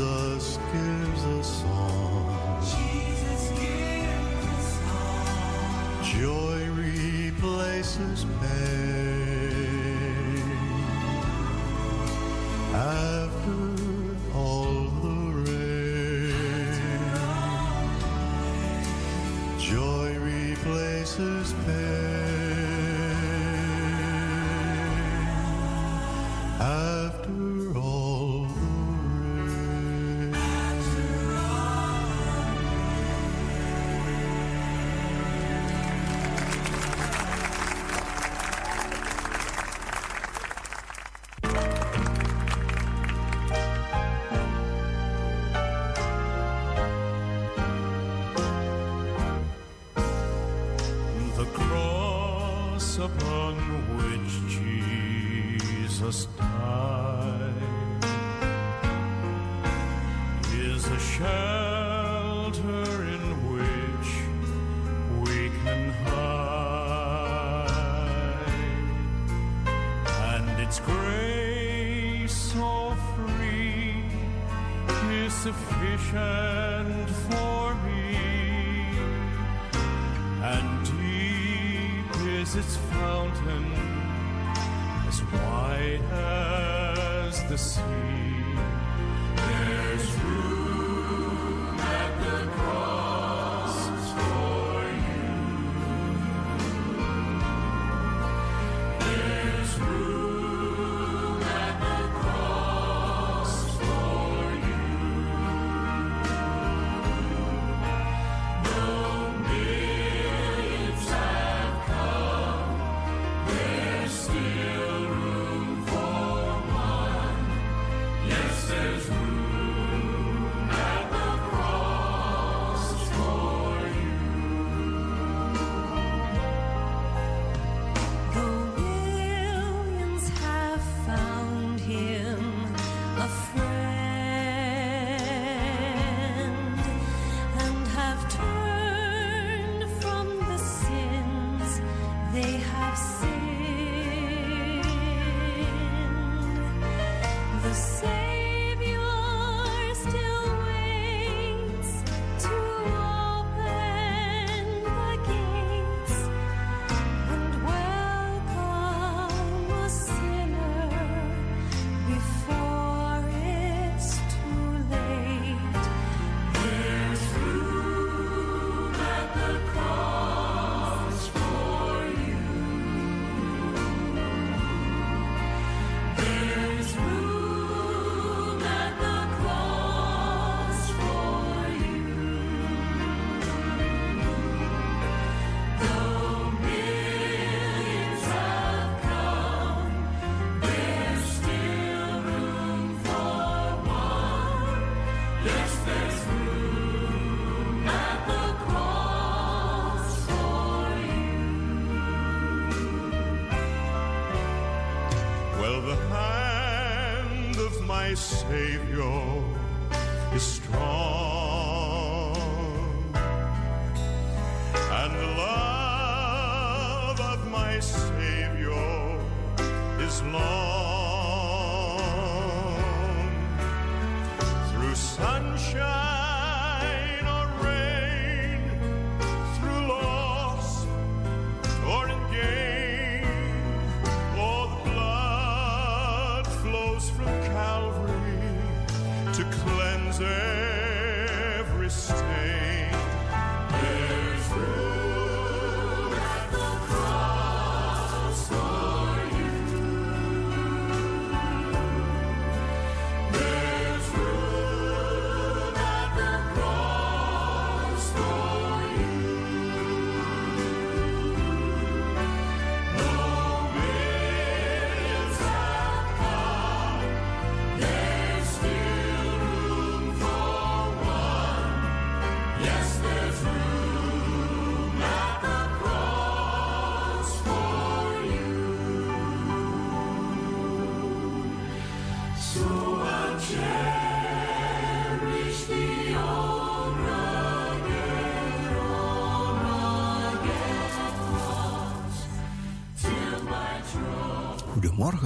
Jesus gives a song. Jesus gives a song. Joy replaces pain.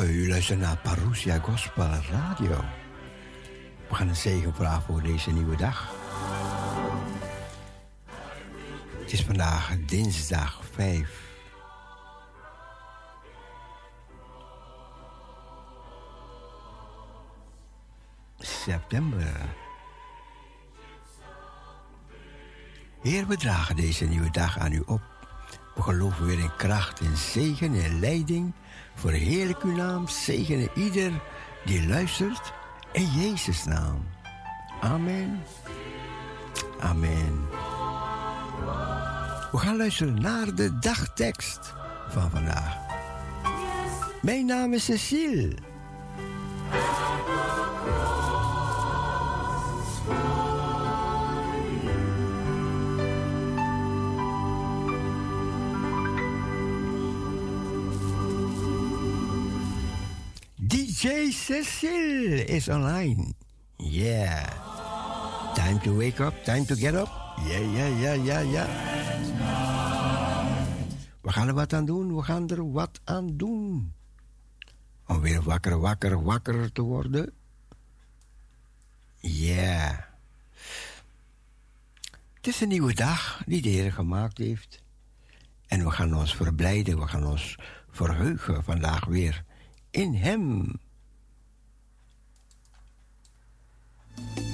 U luistert naar Parousia Gospel Radio. We gaan een zegen vragen voor deze nieuwe dag. Het is vandaag dinsdag 5 september. Heer, we dragen deze nieuwe dag aan u op. We geloven weer in kracht, in zegen en leiding. Verheerlijk uw naam, zegenen ieder die luistert. In Jezus' naam. Amen. Amen. We gaan luisteren naar de dagtekst van vandaag. Mijn naam is Cecile. DJ Cecile is online. Yeah. Time to wake up, time to get up. Ja, ja, ja, ja, ja. We gaan er wat aan doen, we gaan er wat aan doen. Om weer wakker, wakker, wakker te worden. Ja. Het is een nieuwe dag die de Heer gemaakt heeft. En we gaan ons verblijden, we gaan ons verheugen vandaag weer in Hem. Thank you.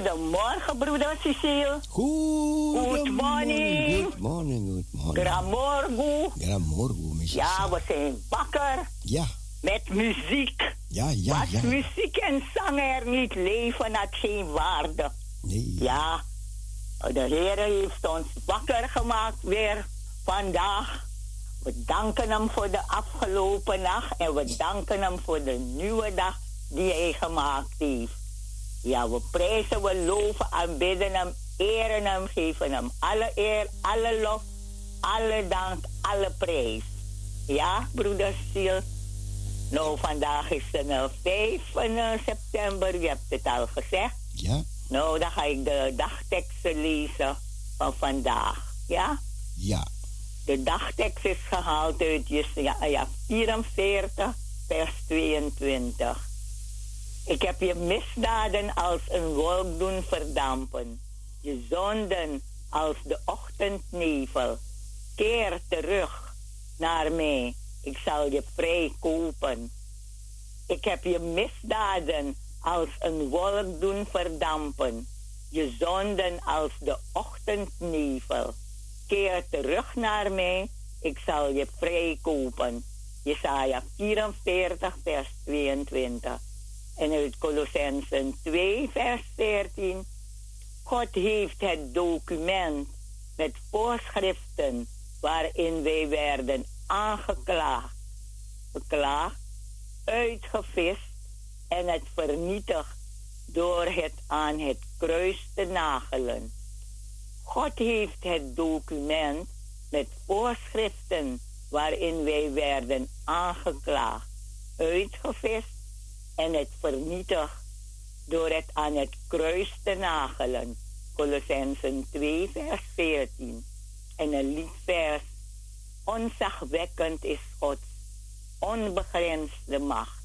Goedemorgen. Goedemorgen, broeder Cecile. Good Good morning. Good morning, good morning. Gramorgo. Ja, we zijn wakker Ja, met muziek. ja, ja, Wat ja. muziek en zang er niet leven, had geen waarde. Nee. Ja, de Heer heeft ons wakker gemaakt weer vandaag. We danken hem voor de afgelopen nacht en we danken hem voor de nieuwe dag die hij gemaakt heeft. Ja, we prijzen, we loven, aanbidden hem, eren hem, geven hem alle eer, alle lof, alle dank, alle prijs. Ja, broeder Siel. Nou, vandaag is het eh, 5 eh, september, je hebt het al gezegd. Ja, Nou, dan ga ik de dagteksten lezen van vandaag. Ja? ja. De dagtekst is gehaald uit Jesaja 44, vers 22. Ik heb je misdaden als een wolk doen verdampen, je zonden als de ochtendnevel. Keer terug naar mij, ik zal je vrij kopen. Ik heb je misdaden als een wolk doen verdampen, je zonden als de ochtendnevel. Keer terug naar mij, ik zal je vrijkopen. Jesaja 44, vers 22. En uit Colossensen 2, vers 14. God heeft het document met voorschriften waarin wij werden aangeklaagd, beklaagd, uitgevist en het vernietigd door het aan het kruis te nagelen. God heeft het document met voorschriften waarin wij werden aangeklaagd, uitgevist en het vernietigd door het aan het kruis te nagelen. Colossensen 2, vers 14. En een liedvers. Onzagwekkend is Gods onbegrensde macht.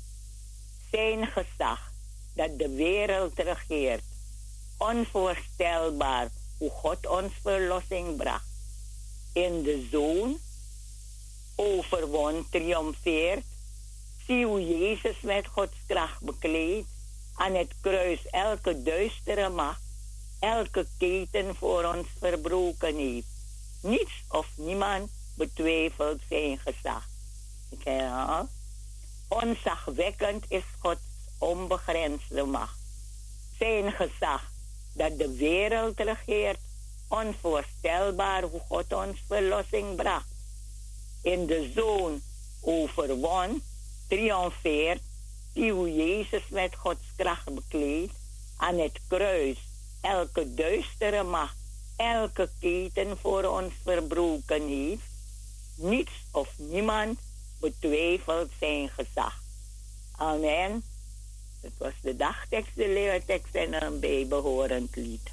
Zijn gezag dat de wereld regeert. Onvoorstelbaar hoe God ons verlossing bracht. In de zoon overwon, triomfeert. Zie hoe Jezus met Gods kracht bekleed aan het kruis elke duistere macht, elke keten voor ons verbroken heeft. Niets of niemand betwijfelt zijn gezag. Ik. Onzagwekkend is Gods onbegrensde macht. Zijn gezag dat de wereld regeert, onvoorstelbaar hoe God ons verlossing bracht. In de zoon overwon, triomfeert, die hoe Jezus met Gods kracht bekleed, aan het kruis elke duistere macht, elke keten voor ons verbroken heeft. Niets of niemand betwijfelt zijn gezag. Amen. Het was de dagtekst, de leertekst en een bijbehorend lied.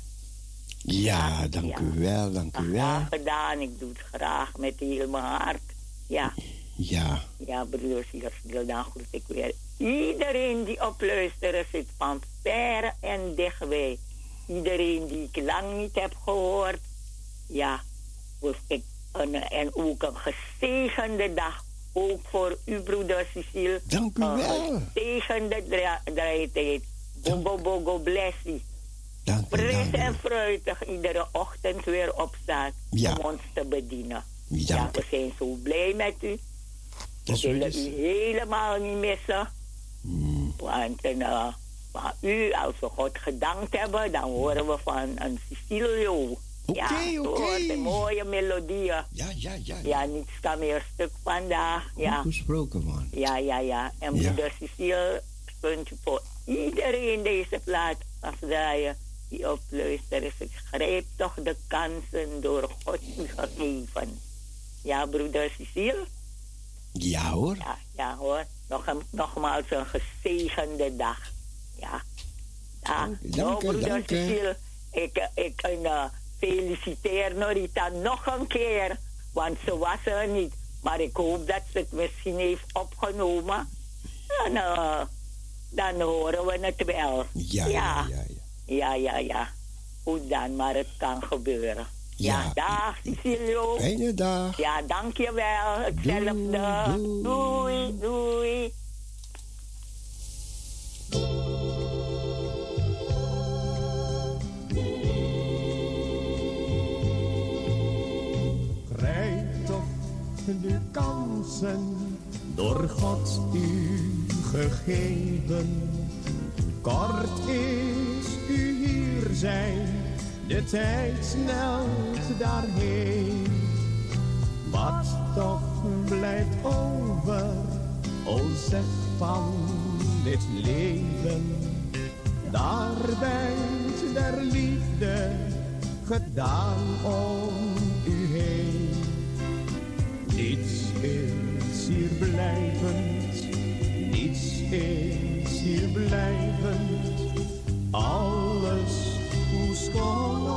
Ja, dank ja. u wel, dank u wel. Graag gedaan, ik doe het graag met heel mijn hart. Ja, Ja, ja, broeders, hier dan groet ik weer iedereen die op luisteren zit van ver en dichtbij. Iedereen die ik lang niet heb gehoord. Ja, dus ik, en, en ook een gezegende dag. Ook voor u, broeder Cecile. Dank u Een wel. gezegende dra- draaitijd. Bogo, bogo, blessie. dank u, Fris en fruitig iedere ochtend weer opstaat Ja. om ons te bedienen. Ja, we zijn zo blij met u. Dat is We willen goed. u helemaal niet missen. Hmm. Want uh, van u, als we God gedankt hebben, dan horen we van een Cecilio. Oké, ja, oké. mooie melodieën. Ja, ja, ja. Ja, niets kan meer stuk vandaag. Ja, Goed gesproken, man. ja, ja, ja. En Ja. broeder Cecile punt voor iedereen deze plaat afdraaien die op luisteren. Ik grijp toch de kansen door God u gegeven. Ja, broeder Cecile? Ja hoor. Ja, ja hoor. Nog een, nogmaals een gezegende dag. Ja. Ja, Dank u, nou, broeder dank. Cecile, ik, eh, ik uh, feliciteer Norita nog een keer. Want ze was er niet. Maar ik hoop dat ze het misschien heeft opgenomen. En uh, dan horen we het wel. Ja, ja, ja. ja. Ja, ja, ja. Goed dan, maar het kan gebeuren. Ja, Ja. dag Cecilio. Fijne dag. Ja, dankjewel. Hetzelfde. Doei, Doei, doei. Krijg toch de kansen door God u gegeven. Kort is u hier zijn, de tijd snelt daarheen. Wat toch blijft over, o zeg van dit leven. Daar bent der liefde gedaan om u heen. Niets is hier blijvend, niets is hier blijvend. Alles schoon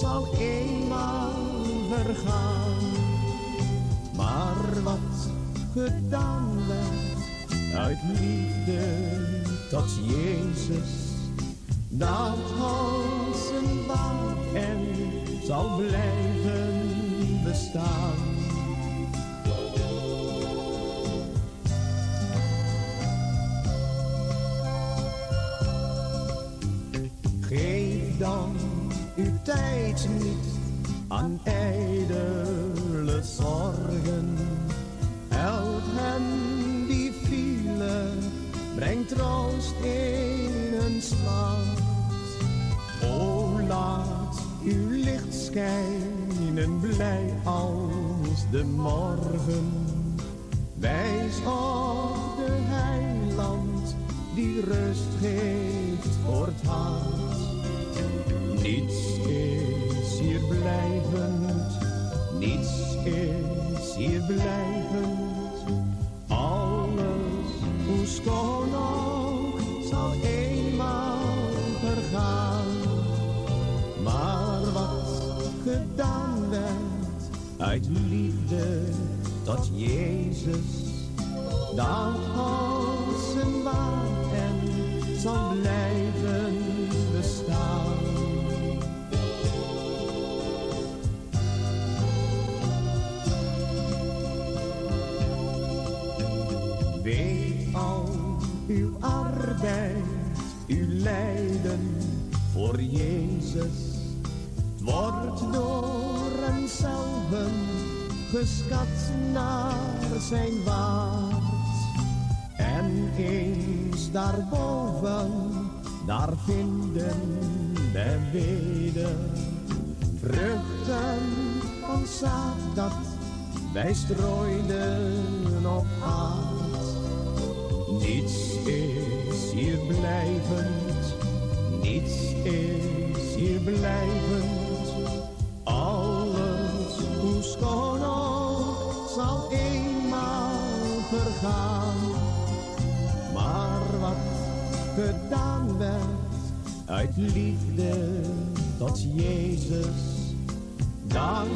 zal eenmaal vergaan. Maar wat gedaan werd uit liefde tot Jezus, dat houdt zijn en zal blijven bestaan. Dan steeds niet aan ijdele zorgen. Help hen die vielen, brengt troost in een slaap. O laat uw licht schijnen blij als de morgen. Wijs op de heiland die rust geeft voor het hart. Niets is hier blijvend, niets is hier blijvend. Alles, hoe schoon ook, zal eenmaal vergaan. Maar wat gedaan werd uit liefde tot Jezus, dat voor Jezus. Wordt door hem zelven geschat naar zijn waard. En eens daarboven, daar vinden wij weder vruchten van zaad dat wij strooiden op aard. Niets is hier blijvend, niets is hier blijvend. Alles, hoe schoon ook, zal eenmaal vergaan. Maar wat gedaan werd uit liefde tot Jezus, dat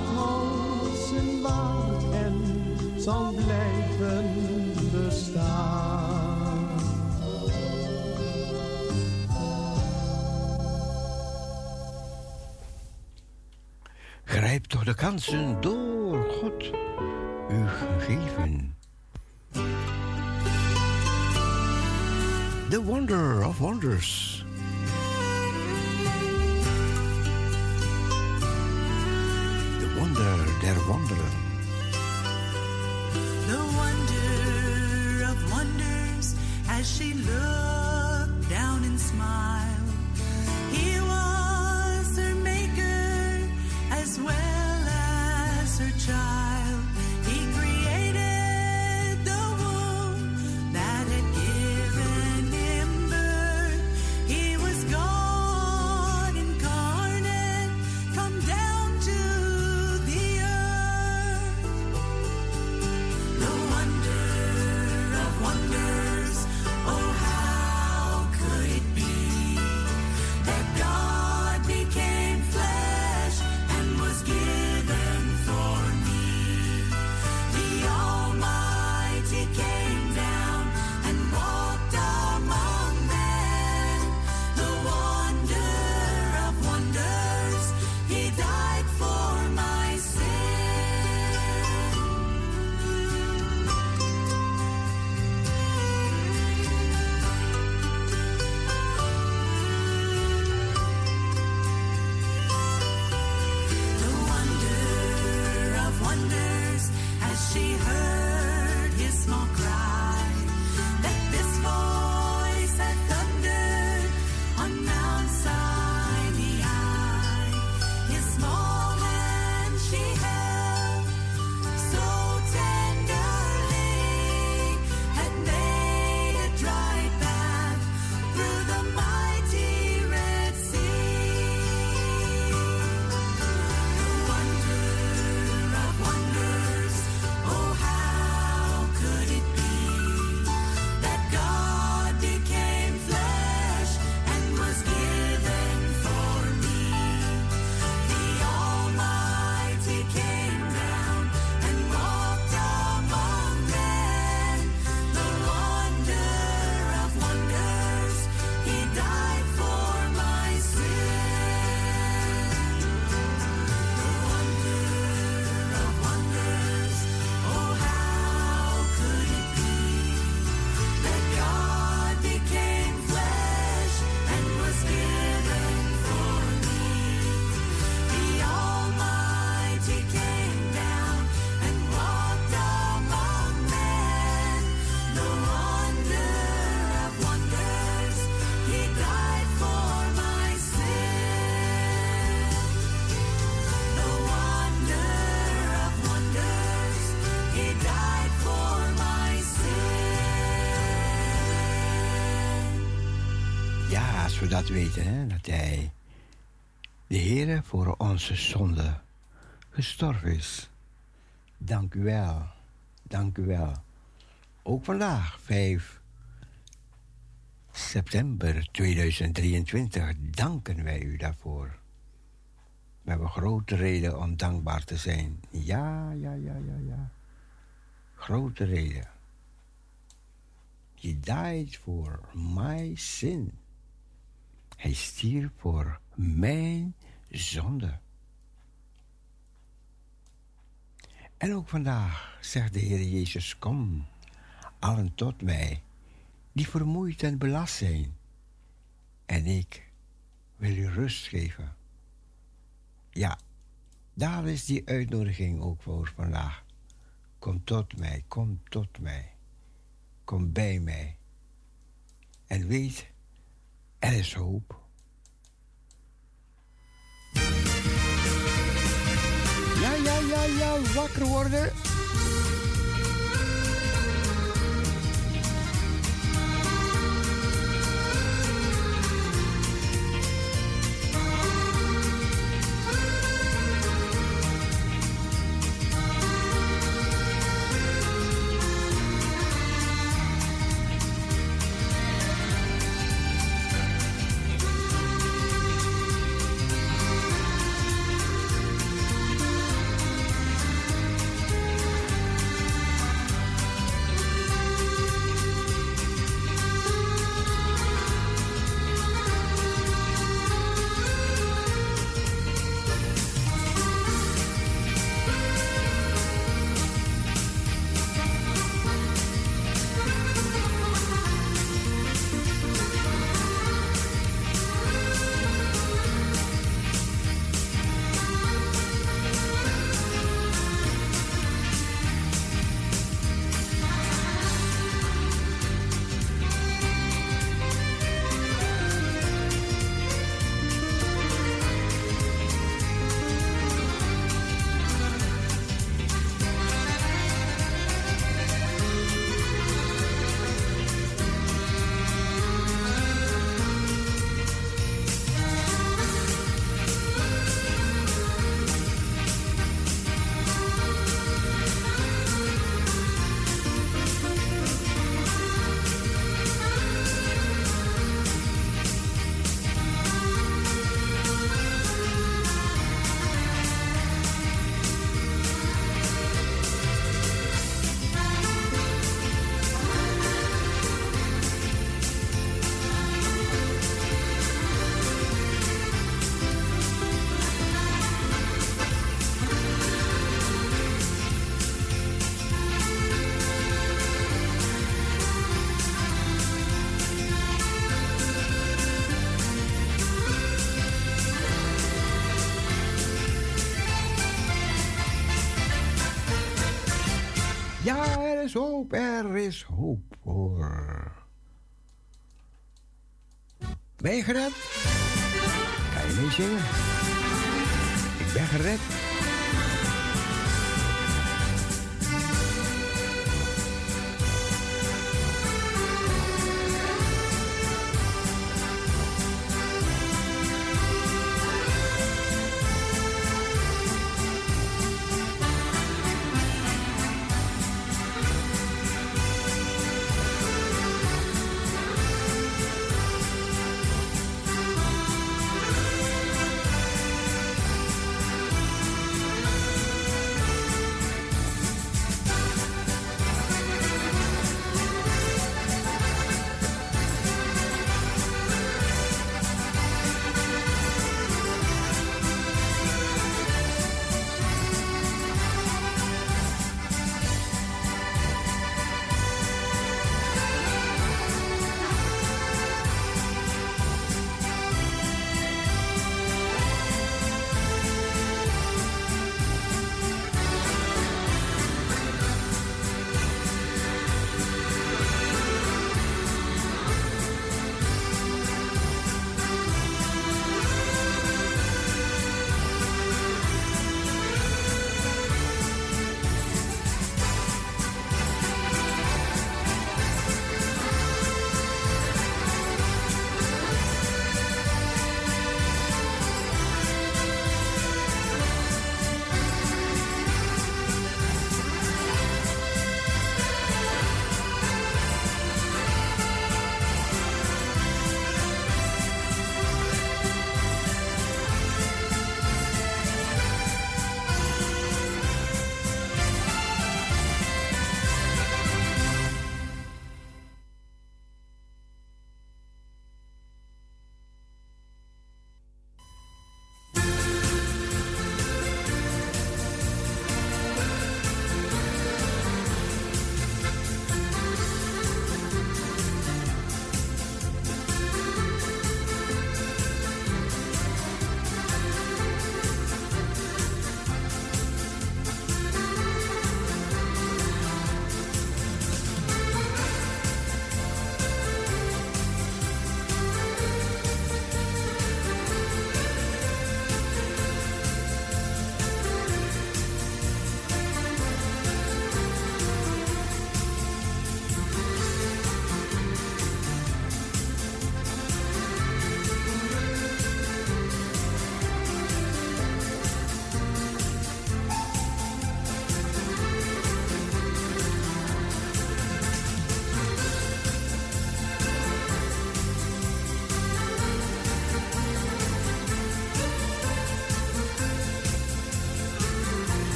zijn waard en zal blijven bestaan. Grijp toch de kansen door God u gegeven. The Wonder of Wonders. De wonder der wonderen. the wonder of wonders as she looked weten, hè, dat Hij, de Heere, voor onze zonde gestorven is. Dank u wel. Dank u wel. Ook vandaag, 5 september 2023, danken wij u daarvoor. We hebben grote reden om dankbaar te zijn. Ja, ja, ja, ja, ja. Grote reden. He died for my sin. Hij stierf voor mijn zonde. En ook vandaag zegt de Heer Jezus: Kom, allen tot mij, die vermoeid en belast zijn, en ik wil u rust geven. Ja, daar is die uitnodiging ook voor vandaag. Kom tot mij, kom tot mij, kom bij mij. En weet, er is hoop. Ja, ja, ja, ja, wakker worden. Ja, er is hoop, er is hoop hoor. Ben je gered? Kan je meezingen? Ik ben gered.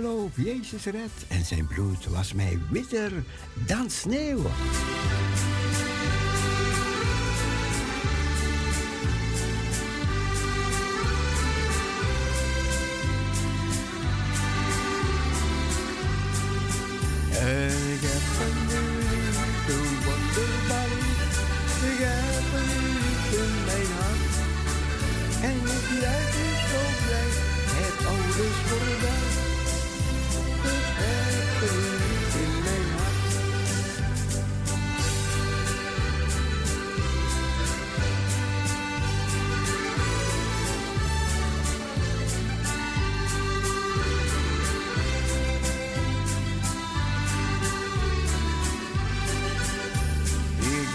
Geloof Jezus redt en zijn bloed was mij witter dan sneeuw.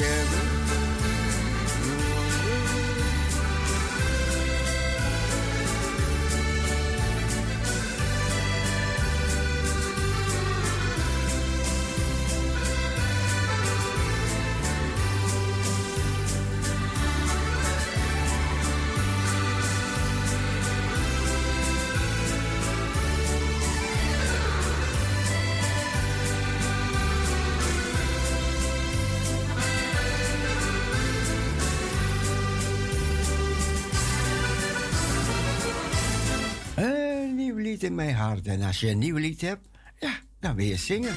Ik in mijn hart. En als je een nieuw lied hebt, ja, dan wil je zingen.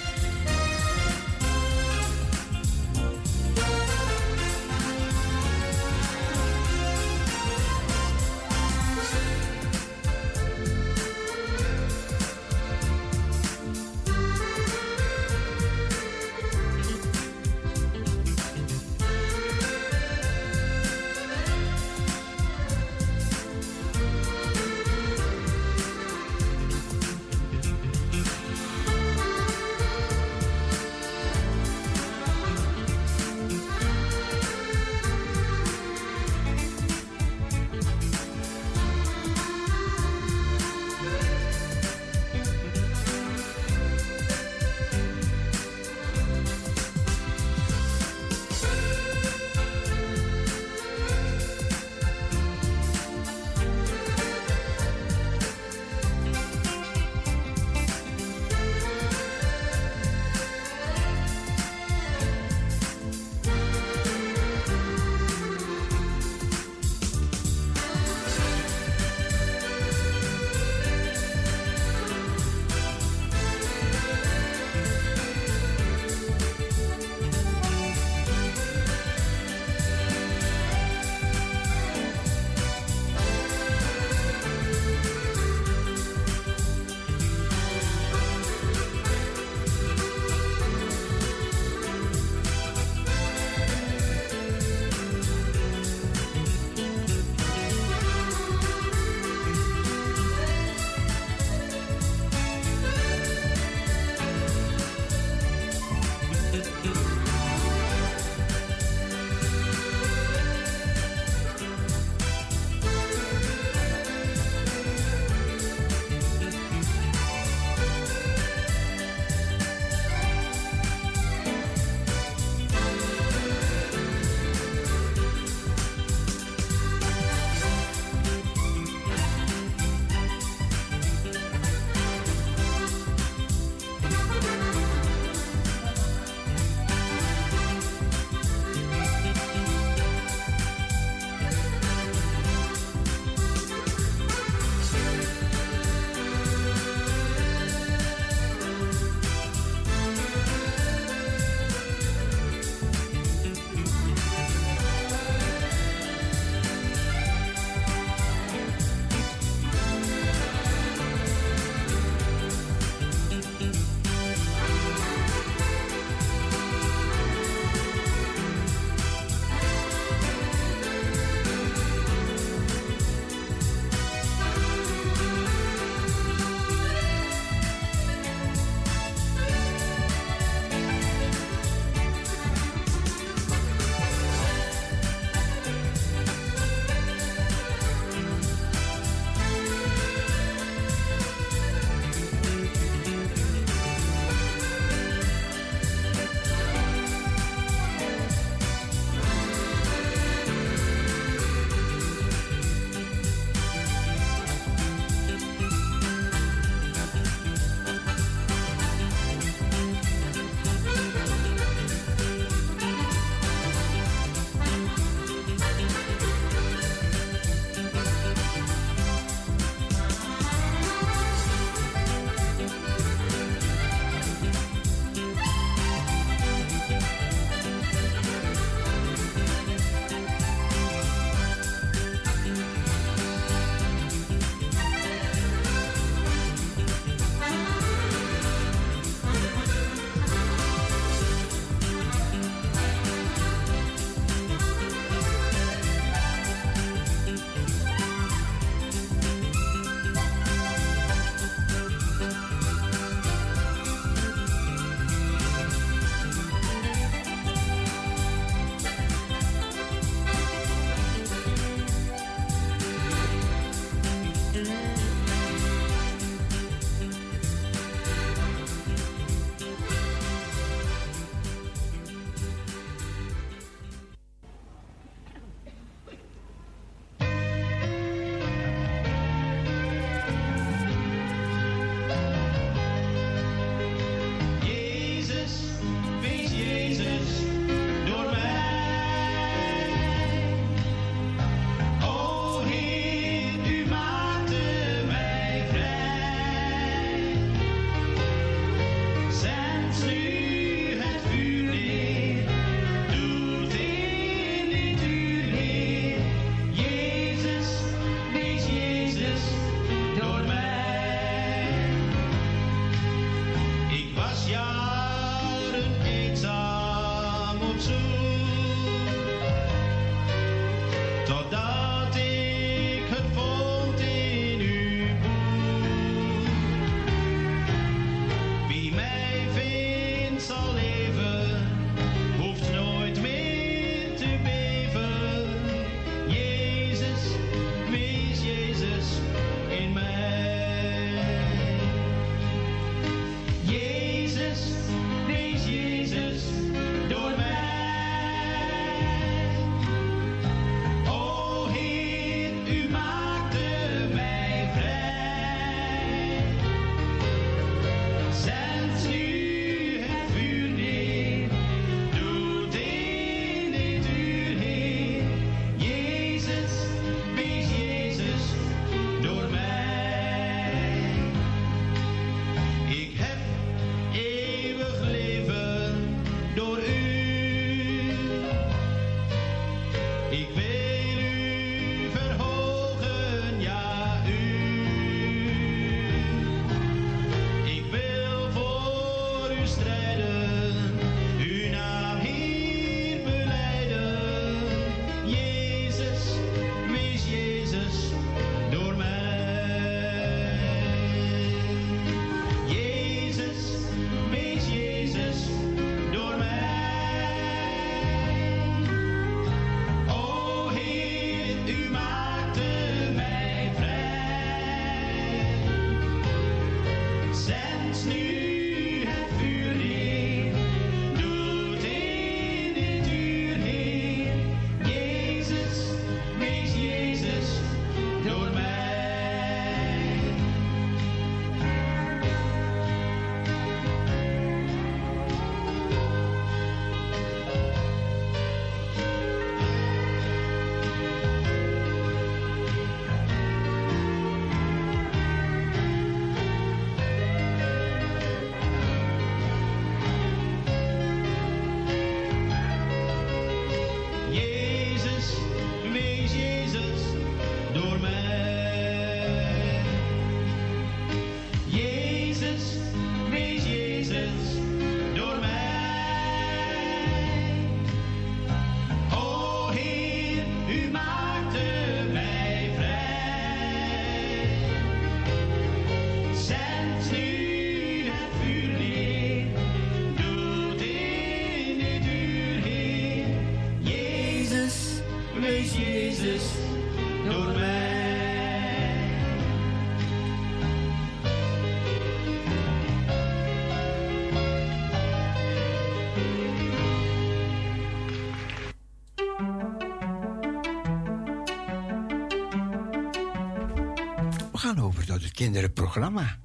Het kinderenprogramma. Soms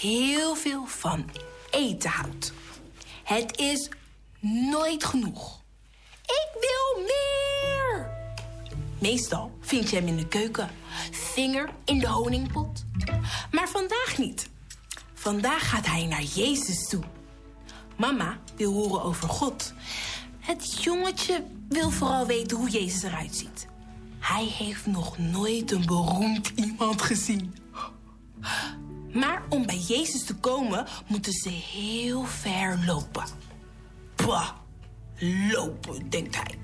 heel veel van eten houdt. Het is nooit genoeg. Ik wil meer! Meestal vind je hem in de keuken, vinger in de honingpot. Maar vandaag niet. Vandaag gaat hij naar Jezus toe. Mama wil horen over God. Het jongetje wil vooral weten hoe Jezus eruit ziet. Hij heeft nog nooit een beroemd iemand gezien. Maar om bij Jezus te komen, moeten ze heel ver lopen. Bah, lopen, denkt hij.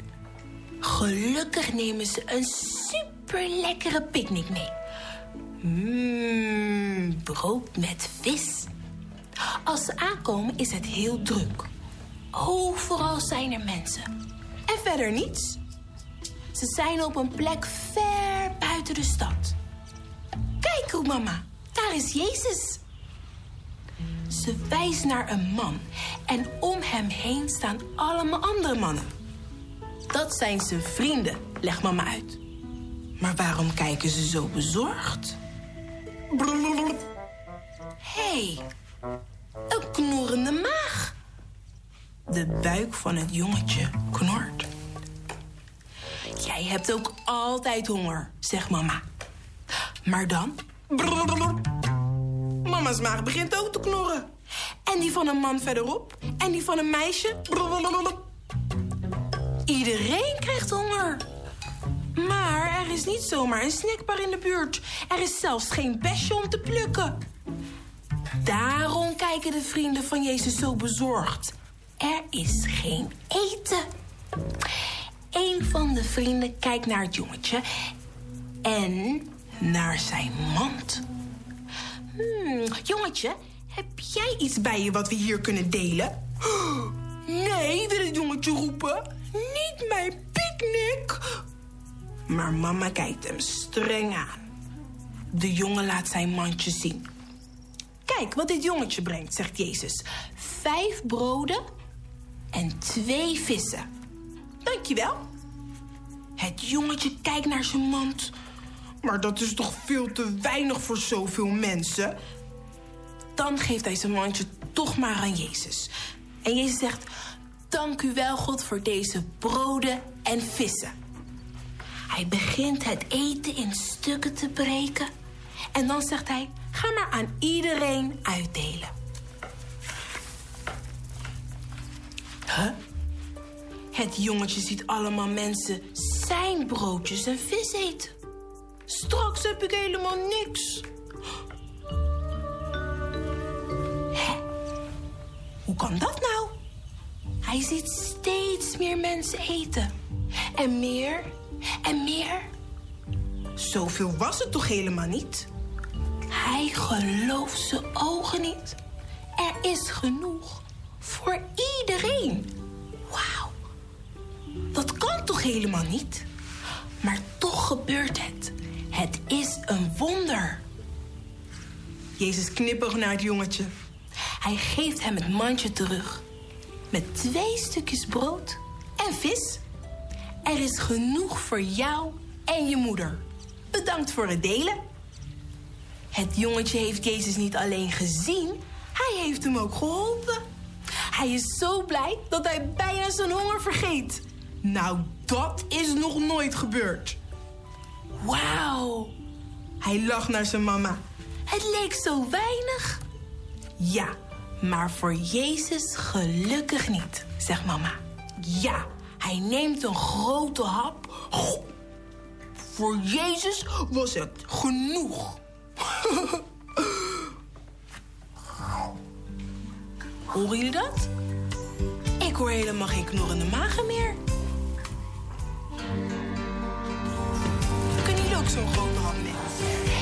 Gelukkig nemen ze een super lekkere picknick mee. Mmm, brood met vis. Als ze aankomen is het heel druk. Overal zijn er mensen. En verder niets. Ze zijn op een plek ver buiten de stad. Kijk, hoe mama, daar is Jezus. Ze wijst naar een man en om hem heen staan allemaal andere mannen. Dat zijn zijn vrienden, legt mama uit. Maar waarom kijken ze zo bezorgd? Hé, hey, een knorrende maag. De buik van het jongetje knort. Jij hebt ook altijd honger, zegt mama. Maar dan... Mama's maag begint ook te knorren. En die van een man verderop. En die van een meisje. Iedereen krijgt honger. Maar er is niet zomaar een snackbar in de buurt. Er is zelfs geen besje om te plukken. Daarom kijken de vrienden van Jezus zo bezorgd. Er is geen eten. Een van de vrienden kijkt naar het jongetje en naar zijn mand. Hmm, jongetje, heb jij iets bij je wat we hier kunnen delen? Nee, wil het jongetje roepen. Niet mijn picknick. Maar mama kijkt hem streng aan. De jongen laat zijn mandje zien. Kijk wat dit jongetje brengt, zegt Jezus. Vijf broden en twee vissen. Dankjewel. Het jongetje kijkt naar zijn mand. Maar dat is toch veel te weinig voor zoveel mensen? Dan geeft hij zijn mandje toch maar aan Jezus. En Jezus zegt: Dank u wel, God, voor deze broden en vissen. Hij begint het eten in stukken te breken. En dan zegt hij: Ga maar aan iedereen uitdelen. Huh? Het jongetje ziet allemaal mensen zijn broodjes en vis eten. Straks heb ik helemaal niks. Hè? Hoe kan dat nou? Hij ziet steeds meer mensen eten. En meer en meer. Zoveel was het toch helemaal niet? Hij gelooft zijn ogen niet. Er is genoeg voor iedereen. Wauw. Dat kan toch helemaal niet? Maar toch gebeurt het. Het is een wonder. Jezus knippert naar het jongetje. Hij geeft hem het mandje terug. Met twee stukjes brood en vis. Er is genoeg voor jou en je moeder. Bedankt voor het delen. Het jongetje heeft Jezus niet alleen gezien, hij heeft hem ook geholpen. Hij is zo blij dat hij bijna zijn honger vergeet. Nou, dat is nog nooit gebeurd. Wauw. Hij lacht naar zijn mama. Het leek zo weinig. Ja, maar voor Jezus gelukkig niet, zegt mama. Ja, hij neemt een grote hap. Voor Jezus was het genoeg. Horen jullie dat? Ik hoor helemaal geen knorrende magen meer. Zo'n grote hap nemen?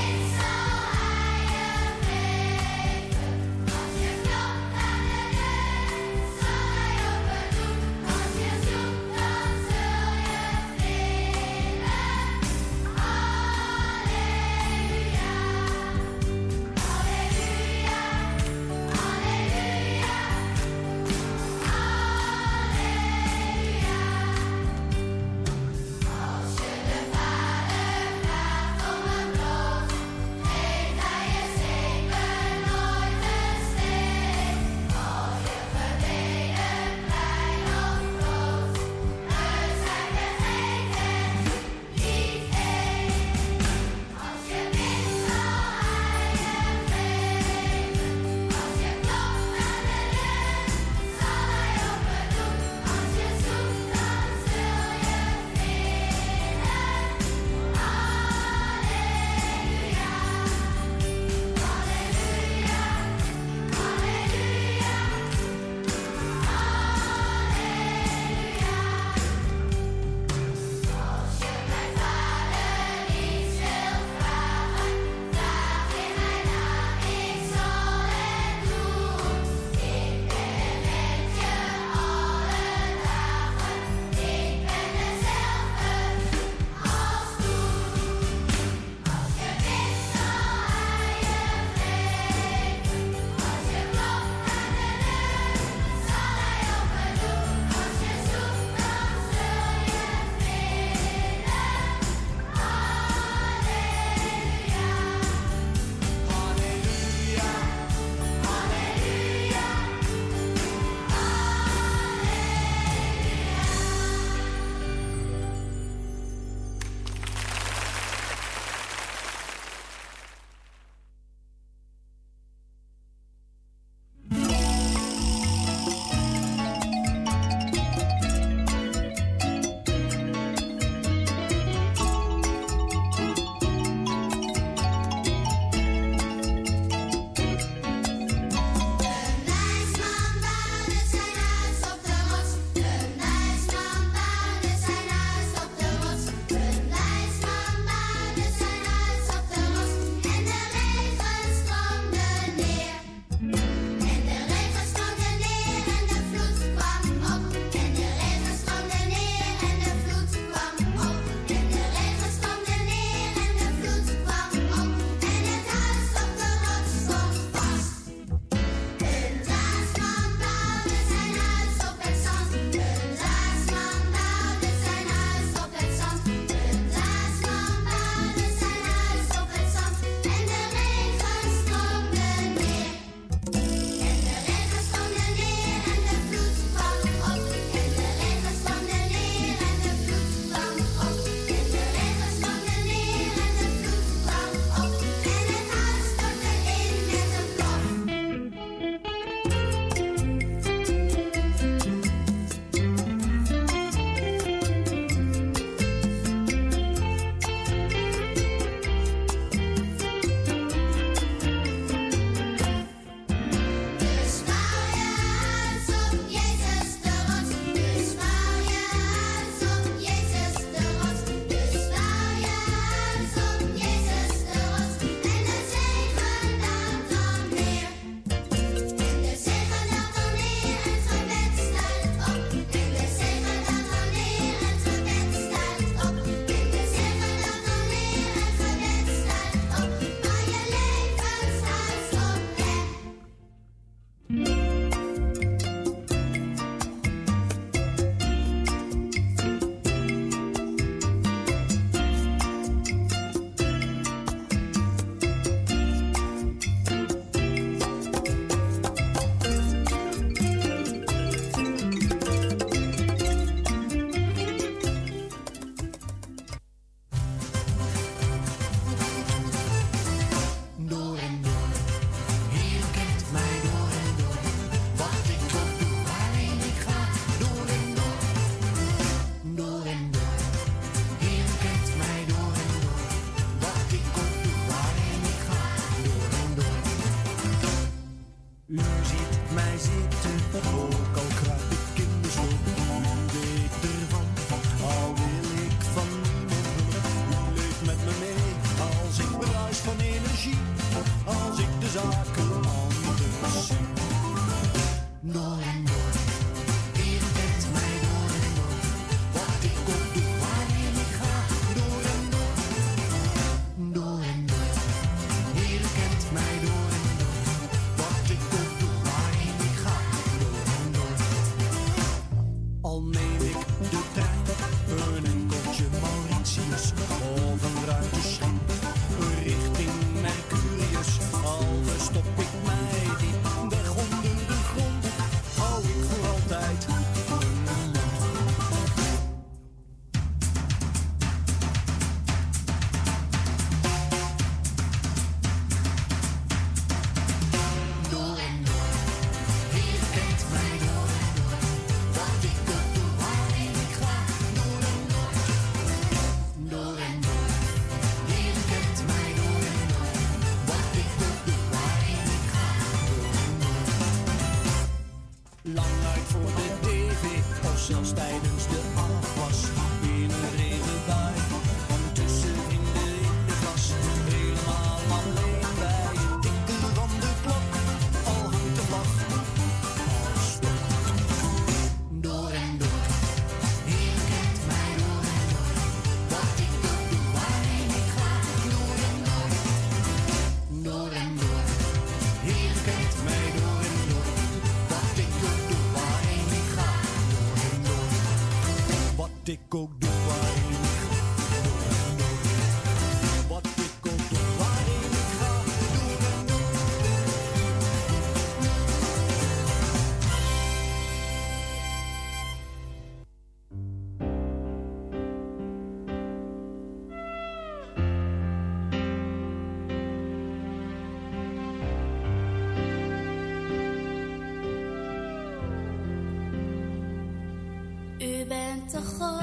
U bent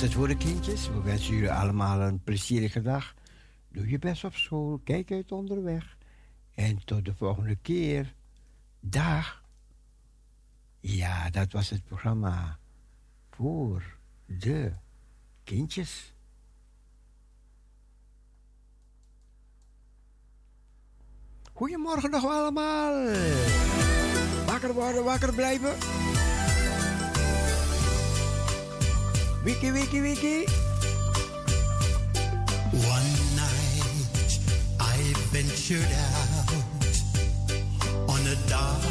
het voor de kindjes. We wensen jullie allemaal een plezierige dag. Doe je best op school. Kijk uit onderweg. En tot de volgende keer. Dag. Ja, dat was het programma voor de kindjes. Goedemorgen nog allemaal. Wakker worden, wakker blijven. Wiki, wiki, wiki. One night I ventured out on a dark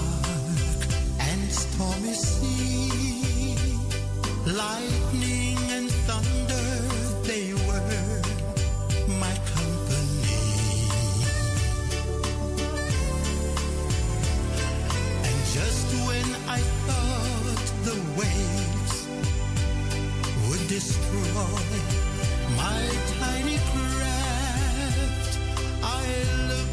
and stormy sea. Lightning destroy my tiny craft. I love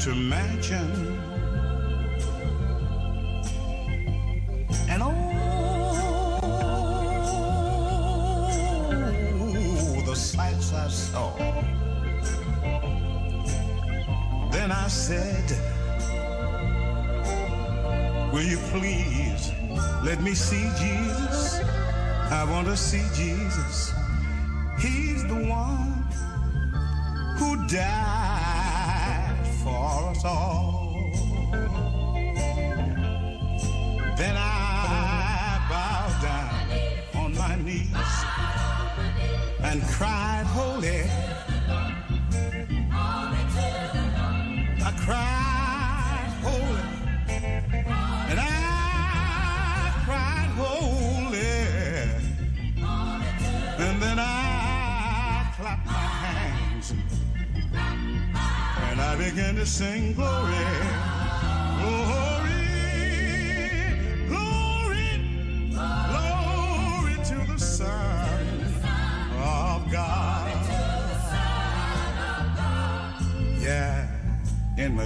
to mansion. And oh, the sights I saw. Then I said, Will you please let me see Jesus? I want to see Jesus.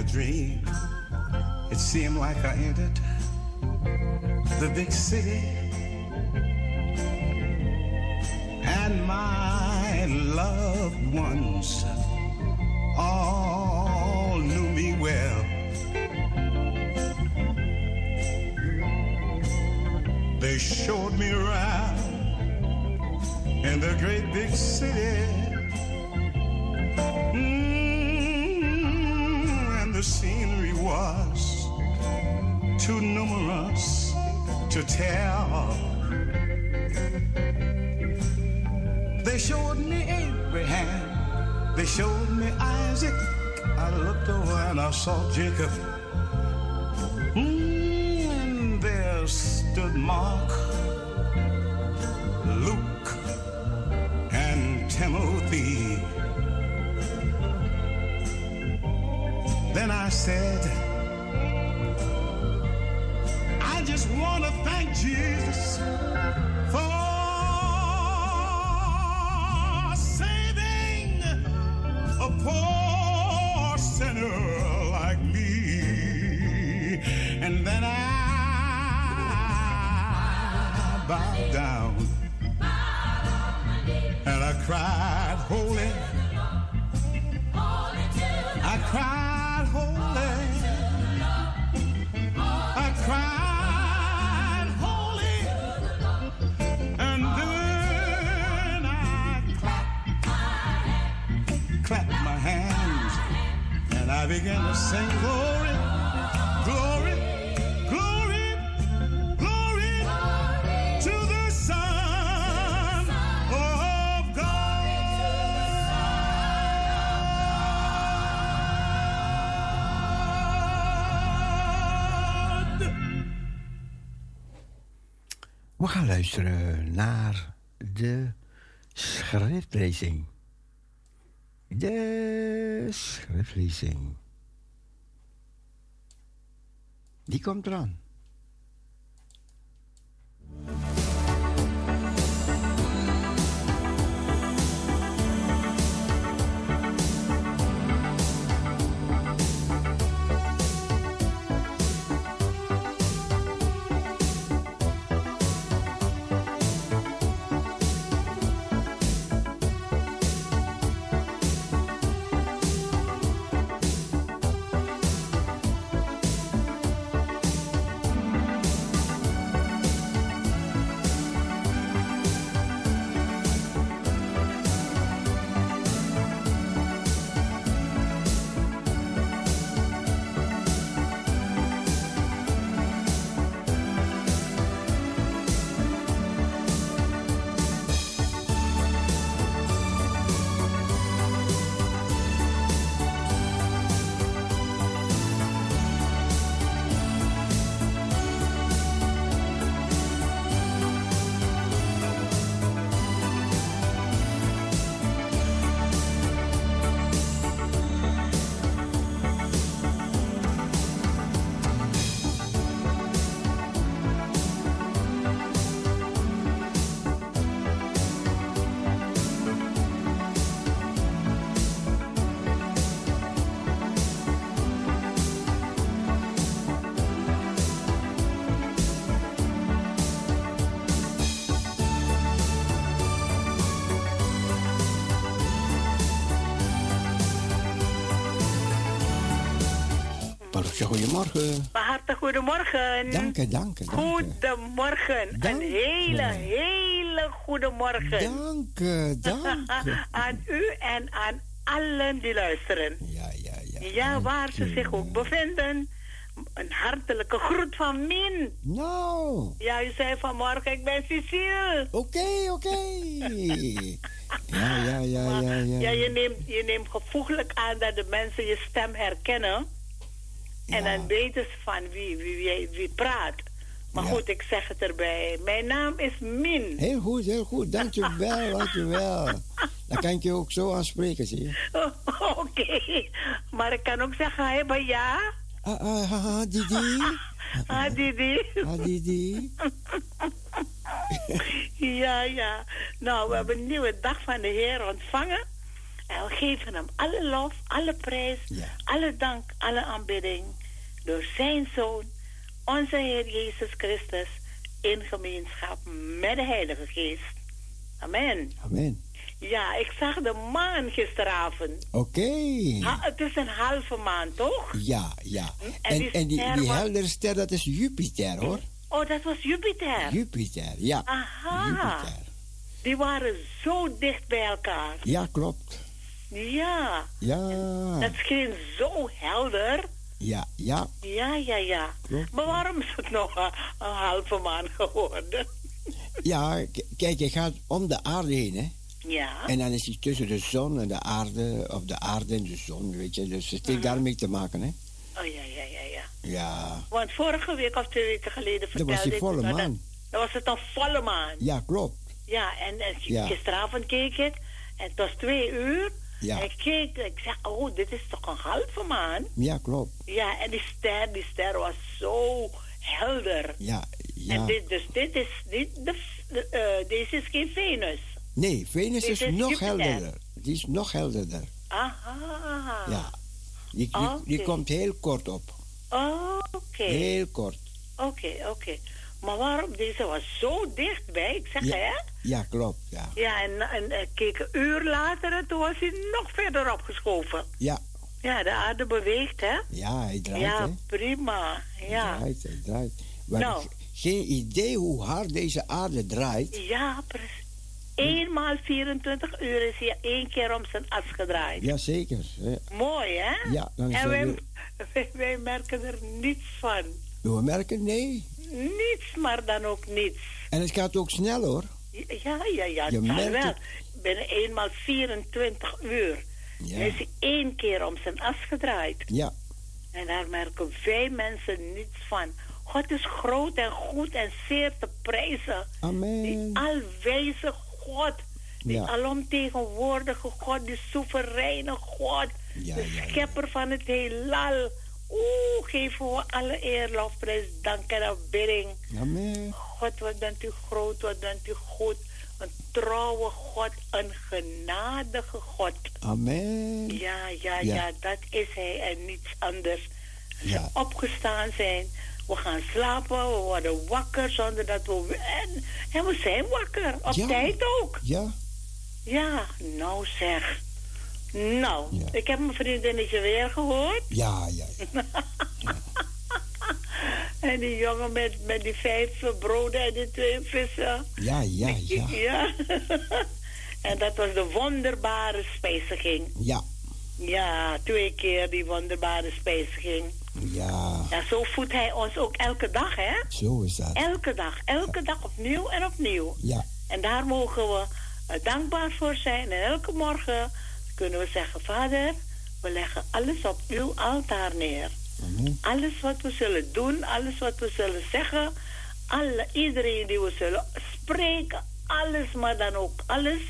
Dream, it seemed like I entered the big city. And my loved ones all knew me well. They showed me around in the great big city. To tell. They showed me Abraham. They showed me Isaac. I looked over and I saw Jacob. Mm, and there stood Mark, sing glory, glory, glory, glory to the Son of God. We gaan luisteren naar de schriftlezing. De schriftlezing. Die komt eraan. Dank je, dank je. dank je. Goedemorgen. Dank Een hele, hele goede morgen. Dank je, dank aan u en aan allen die luisteren. Ja, ja, ja. Ja, waar ze zich ook bevinden. Een hartelijke groet van Min. Nou, Ja, u zei vanmorgen, ik ben Cecile. oké, oké. Ja, ja, ja, ja, ja. Ja, je neemt, je neemt gevoeglijk aan dat de mensen je stem herkennen. En dan weten ze van wie, wie, wie, wie praat. Maar Ja. goed, ik zeg het erbij. Mijn naam is Min. Heel goed, heel goed. Dankjewel, dankjewel. Dan kan ik je ook zo aanspreken, zie je. Oké, maar ik kan ook zeggen, hé, maar ja. Ah, ah, ah, ah, Didi. Ah, Didi. Ah, Didi. ja, ja. Nou, we hebben een nieuwe dag van de Heer ontvangen. En we geven hem alle lof, alle prijs, Ja. alle dank, alle aanbidding. Door zijn Zoon, onze Heer Jezus Christus, in gemeenschap met de Heilige Geest. Amen. Amen. Ja, ik zag de maan gisteravond. Oké. Het is een halve maan, toch? Ja, ja. En die En, en die, ster die heldere ster, dat is Jupiter, hoor. Oh, dat was Jupiter. Jupiter, ja. Aha. Jupiter. Die waren zo dicht bij elkaar. Ja, klopt. Ja, Ja. dat scheen zo helder. Ja, ja. Ja, ja, ja. Klopt. Maar waarom is het nog een, een halve maan geworden? Ja, kijk, je gaat om de aarde heen, hè. Ja. En dan is hij tussen de zon en de aarde, of de aarde en de zon, weet je. Dus het heeft daarmee te maken, hè. Oh, ja, ja, ja, ja. Ja. Want vorige week of twee weken geleden Dat vertelde was die ik volle dat- maan. Dan was het een volle maan. Ja, klopt. Ja, en, en Ja. gisteravond keek ik. En het was twee uur. Ja. En ik keek, ik zeg, oh, dit is toch een halve maan? Ja, klopt. Ja, en die ster, die ster was zo helder. Ja, En ja. dit, dus dit is niet de, de, eh, deze is geen Venus. Nee, Venus Dit is is nog Jupiter. helderder. Die is nog helderder. Aha. Ja. Die, die, die Oké. komt heel kort op. Oh, Oké, Heel kort. oké, oké. Maar waarom? Deze was zo dichtbij. Ik zeg, Ja. hè? Ja, klopt. Ja. Ja, en, en ik keek een uur later en toen was hij nog verder opgeschoven. Ja, Ja, de aarde beweegt, hè? ja hij draait, ja, prima. Ja. Hij draait, hij draait. Nou. geen idee hoe hard deze aarde draait. Ja, precies. Eenmaal 24 uur is hij één keer om zijn as gedraaid. Jazeker. hè. Mooi, hè? Ja, en wij, weer- wij, wij merken er niets van. We merken, nee. Niets, maar dan ook niets. En het gaat ook snel, hoor. Ja, ja, ja, Je merkt wel. Binnen eenmaal 24 uur Ja. is hij één keer om zijn as gedraaid. Ja, En daar merken wij mensen niets van. God is groot en goed en zeer te prijzen. Die amen. alwijze God. Die Ja. alomtegenwoordige God, die soevereine God. Ja, de ja, ja. schepper van het heelal. Oeh, geven we alle eer, lofprijs, dank en aanbidding. Amen. God, wat bent u groot, wat bent u goed. Een trouwe God, een genadige God. Amen. Ja, ja, Ja. ja, dat is hij en niets anders. Als Ja. we opgestaan zijn, we gaan slapen, we worden wakker zonder dat we... En, en we zijn wakker, op Ja. tijd ook. Ja, Ja, nou zeg. Nou, Ja. ik heb mijn vriendinnetje weer gehoord. ja, ja. ja. En die jongen met, met die vijf broden en die twee vissen. Ja, ja, ja. Ja. en dat was de wonderbare spijziging. Ja, Ja, twee keer die wonderbare spijziging. ja. Ja, zo voedt hij ons ook elke dag, hè? Zo is dat. Elke dag, elke dag opnieuw en opnieuw. Ja, En daar mogen we eh, dankbaar voor zijn. En elke morgen kunnen we zeggen: Vader, we leggen alles op uw altaar neer. amen. Alles wat we zullen doen, alles wat we zullen zeggen, alle, iedereen die we zullen spreken, alles, maar dan ook alles.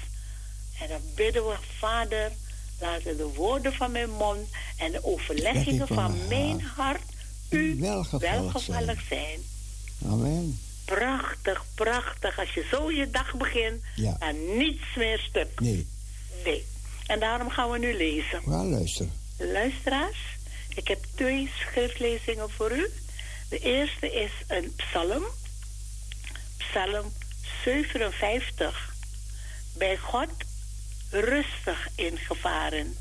En dan bidden we, Vader, laten de woorden van mijn mond en de overleggingen van van mijn hart u welgevallig welgevallig zijn. Amen. Prachtig, prachtig. Als je zo je dag begint, Ja. en niets meer stuk. Nee, Nee. En daarom gaan we nu lezen. we gaan luisteren. Luisteraars, ik heb twee schriftlezingen voor u. De eerste is een psalm. Psalm 57. Bij God rustig ingevaren.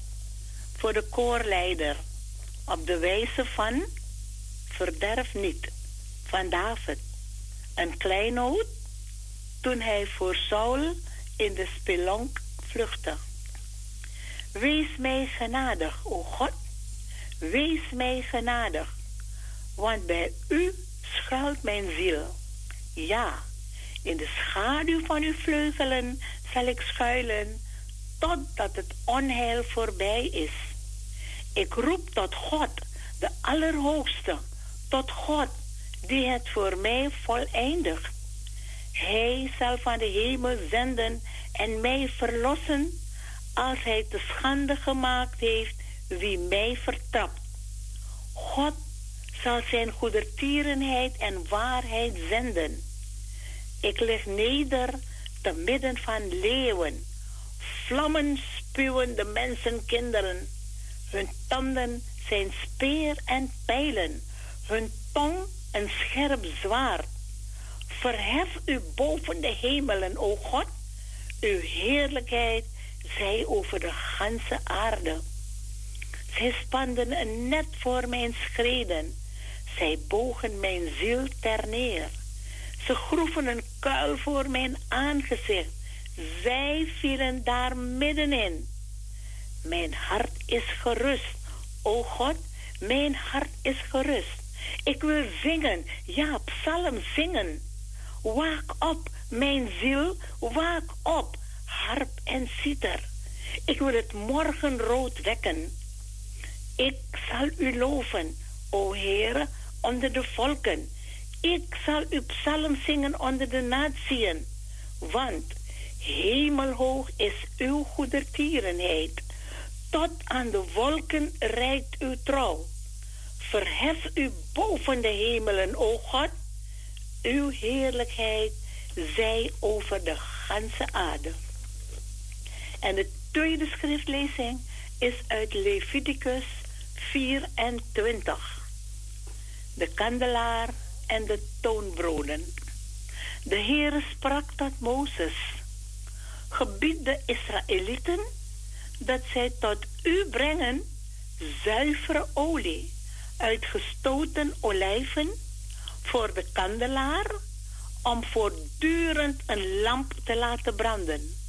Voor de koorleider. Op de wijze van verderf niet van David. Een kleinood toen hij voor Saul in de spelonk vluchtte. Wees mij genadig, o God, wees mij genadig, want bij u schuilt mijn ziel. Ja, in de schaduw van uw vleugelen zal ik schuilen, totdat het onheil voorbij is. Ik roep tot God, de Allerhoogste, tot God, die het voor mij voleindigt. Hij zal van de hemel zenden en mij verlossen, als hij te schande gemaakt heeft wie mij vertrapt. God zal zijn goedertierenheid en waarheid zenden. Ik lig neder te midden van leeuwen. Vlammen spuwen de mensenkinderen. Hun tanden zijn speer en pijlen. Hun tong een scherp zwaard. Verhef u boven de hemelen, o God. Uw heerlijkheid zij over de ganse aarde. Zij spanden een net voor mijn schreden. Zij bogen mijn ziel ter neer. Ze groeven een kuil voor mijn aangezicht. Zij vielen daar middenin. Mijn hart is gerust. O God, mijn hart is gerust. Ik wil zingen, ja, psalm zingen. Waak op, mijn ziel, waak op, harp en citer. Ik wil het morgenrood wekken. Ik zal u loven, o Heere, onder de volken. Ik zal uw psalm zingen onder de natieën. Want hemelhoog is uw goedertierenheid. Tot aan de wolken reikt uw trouw. Verhef u boven de hemelen, o God. Uw heerlijkheid zij over de ganse aarde. En de tweede schriftlezing is uit Leviticus 24. De kandelaar en de toonbroden. De Heere sprak tot Mozes. Gebied de Israëlieten dat zij tot u brengen zuivere olie uit gestoten olijven voor de kandelaar om voortdurend een lamp te laten branden.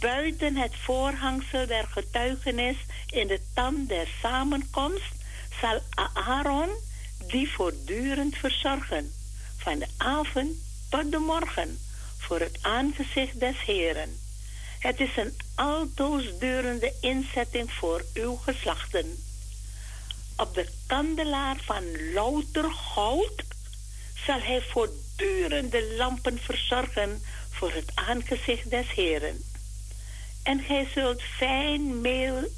Buiten het voorhangsel der getuigenis in de tand der samenkomst zal Aaron die voortdurend verzorgen, van de avond tot de morgen, voor het aangezicht des Heren. Het is een altoosdurende inzetting voor uw geslachten. Op de kandelaar van louter goud zal hij voortdurend de lampen verzorgen voor het aangezicht des Heren. En gij zult fijn meel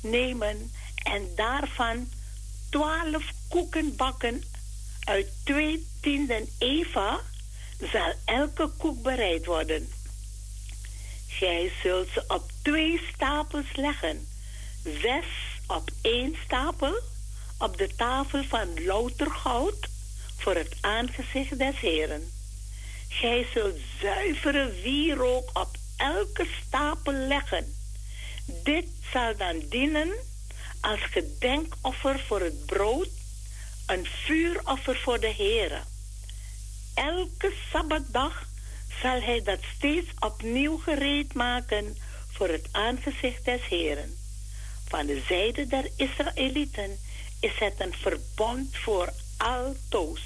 nemen en daarvan twaalf koeken bakken uit twee tienden eva, zal elke koek bereid worden. Gij zult ze op twee stapels leggen, zes op één stapel, op de tafel van louter goud, voor het aangezicht des Heren. Gij zult zuivere wierook op elke stapel leggen. Dit zal dan dienen als gedenkoffer voor het brood, een vuuroffer voor de Heere. Elke sabbatdag zal hij dat steeds opnieuw gereed maken voor het aangezicht des Heren. Van de zijde der Israëlieten is het een verbond voor altoos.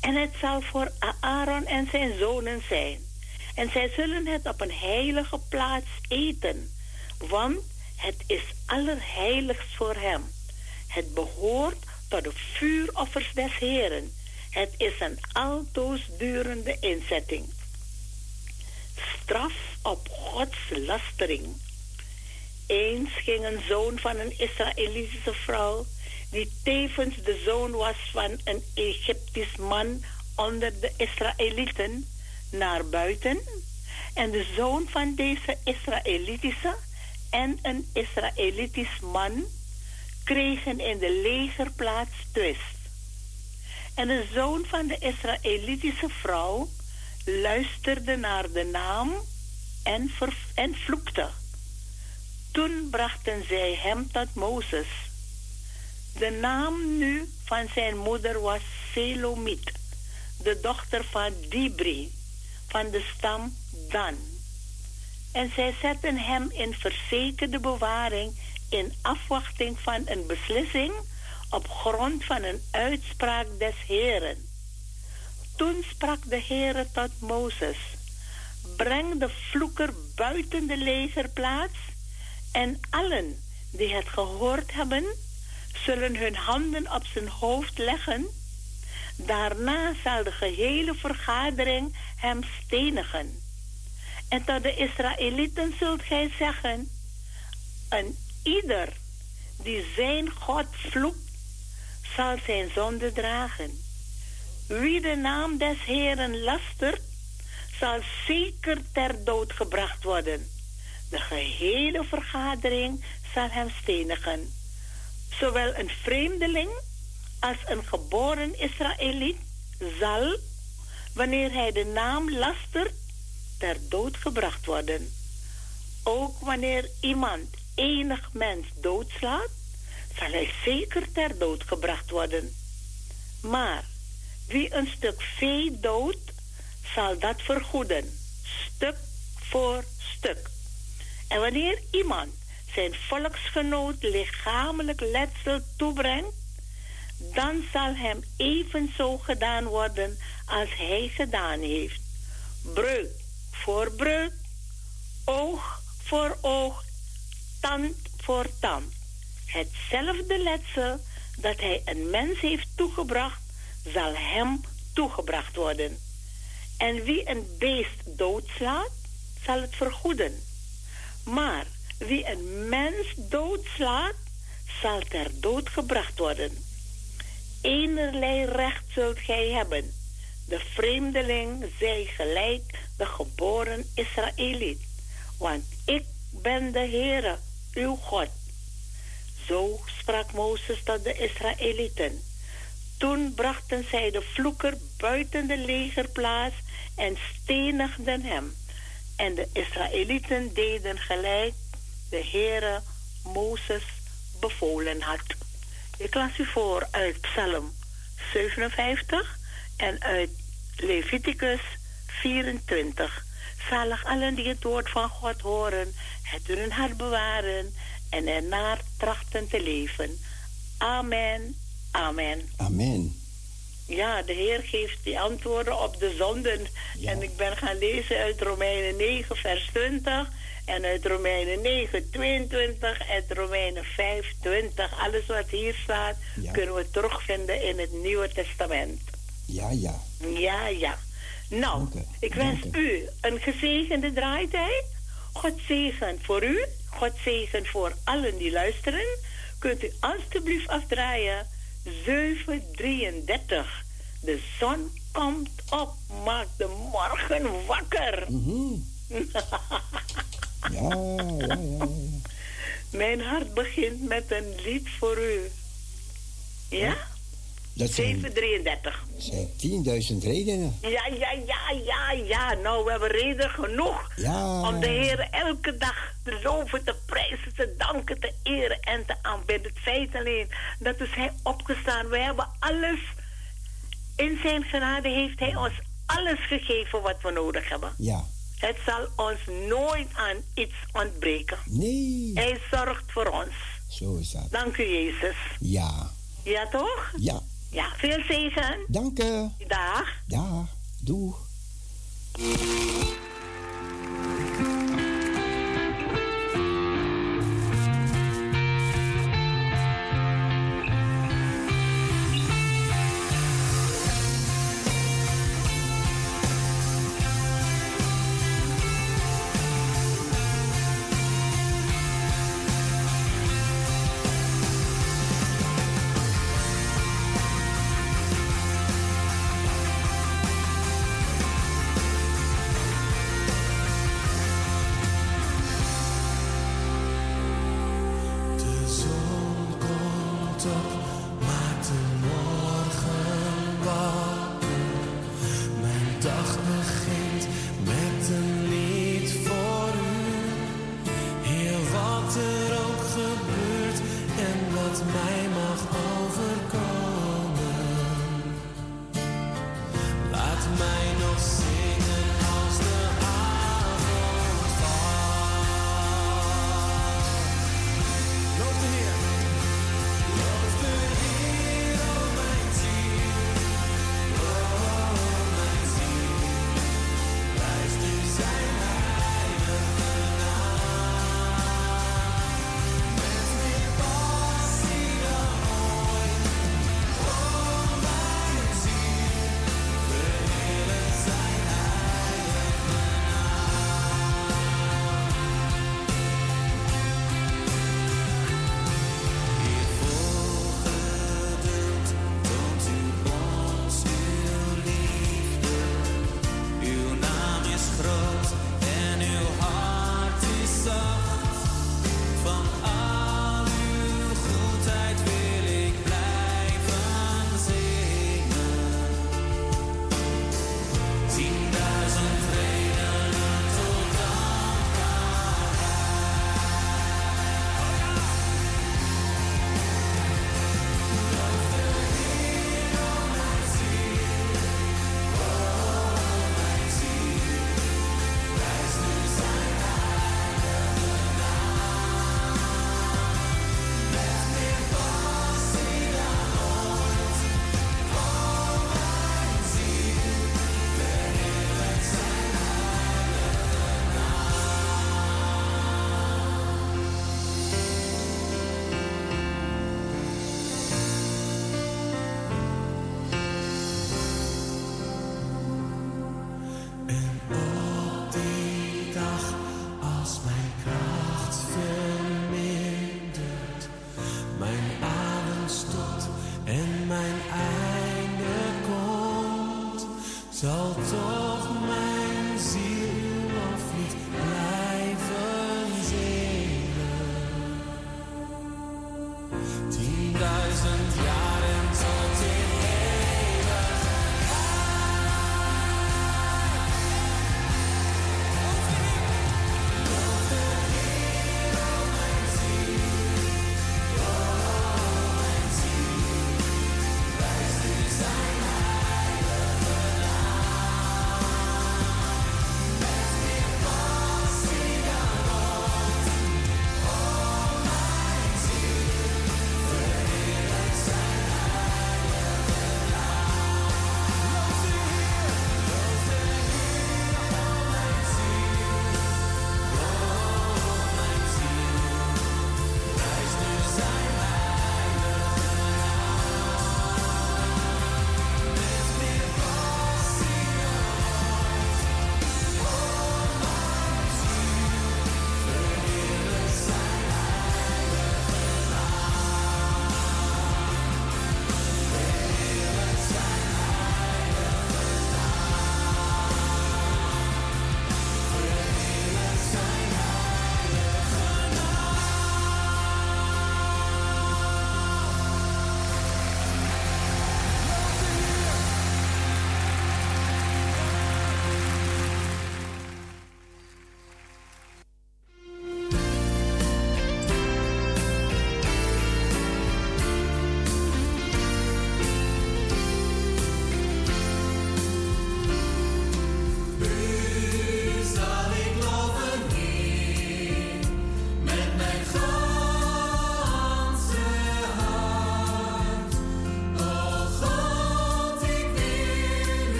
En het zal voor Aaron en zijn zonen zijn. En zij zullen het op een heilige plaats eten, want het is allerheiligst voor hem. Het behoort tot de vuuroffers des Heren. Het is een altoosdurende inzetting. Straf op Gods lastering. Eens ging een zoon van een Israëlitische vrouw, die tevens de zoon was van een Egyptisch man onder de Israëlieten, naar buiten. En de zoon van deze Israëlitische en een Israëlitisch man kregen in de legerplaats twist. En de zoon van de Israëlitische vrouw luisterde naar de naam en, en vloekte. Toen brachten zij hem tot Mozes. De naam nu van zijn moeder was Selomit, de dochter van Dibri, van de stam Dan. En zij zetten hem in verzekerde bewaring in afwachting van een beslissing op grond van een uitspraak des Heren. Toen sprak de Heere tot Mozes: Breng de vloeker buiten de legerplaats en allen die het gehoord hebben, zullen hun handen op zijn hoofd leggen. Daarna zal de gehele vergadering hem stenigen. En tot de Israëlieten zult gij zeggen: En ieder die zijn God vloekt, zal zijn zonde dragen. Wie de naam des Heeren lastert, zal zeker ter dood gebracht worden. De gehele vergadering zal hem stenigen. Zowel een vreemdeling als een geboren Israëliet zal, wanneer hij de naam lastert, ter dood gebracht worden. Ook wanneer iemand enig mens doodslaat, zal hij zeker ter dood gebracht worden. Maar wie een stuk vee doodt, zal dat vergoeden, stuk voor stuk. En wanneer iemand zijn volksgenoot lichamelijk letsel toebrengt, dan zal hem evenzo gedaan worden als hij gedaan heeft. Breuk voor breuk, oog voor oog, tand voor tand. Hetzelfde letsel dat hij een mens heeft toegebracht, zal hem toegebracht worden. En wie een beest doodslaat, zal het vergoeden. Maar wie een mens doodslaat, zal ter dood gebracht worden. Enerlei recht zult gij hebben. De vreemdeling zij gelijk de geboren Israëliet. Want ik ben de Heere, uw God. Zo sprak Mozes tot de Israëlieten. Toen brachten zij de vloeker buiten de legerplaats en stenigden hem. En de Israëlieten deden gelijk de Heere Mozes bevolen had. Ik las u voor uit Psalm 57 en uit Leviticus 24. Zalig allen die het woord van God horen, het in hun hart bewaren en ernaar trachten te leven. Amen, amen. Amen. Ja, de Heer geeft die antwoorden op de zonden. En ik ben gaan lezen uit Romeinen 9, vers 20. En uit Romeinen 9, 22. En Romeinen 5, 20. Alles wat hier staat, Ja. kunnen we terugvinden in het Nieuwe Testament. Ja, ja. Ja, ja. Nou, ik wens u een gezegende draaitijd. God zegen voor u. God zegen voor allen die luisteren. Kunt u alstublieft afdraaien. 733. De zon komt op. Maak de morgen wakker. Ja, ja, ja. ja. Mijn hart begint met een lied voor u. Ja? Dat zijn, 733. zijn 10.000 redenen. Ja, ja, ja, ja, ja. Nou, we hebben reden genoeg Ja. om de Heer elke dag te loven, te prijzen, te danken, te eren en te aanbidden. Het feit alleen dat is Hij opgestaan. We hebben alles. In Zijn genade heeft Hij ons alles gegeven wat we nodig hebben. Ja. Het zal ons nooit aan iets ontbreken. Nee. Hij zorgt voor ons. Zo is dat. Dank u, Jezus. Ja. Ja, toch? Ja. Ja, veel zegen. Dank u. Dag. Dag. Doeg. als mijn kracht vermindert, mijn adem stot en mijn einde komt, zal toch.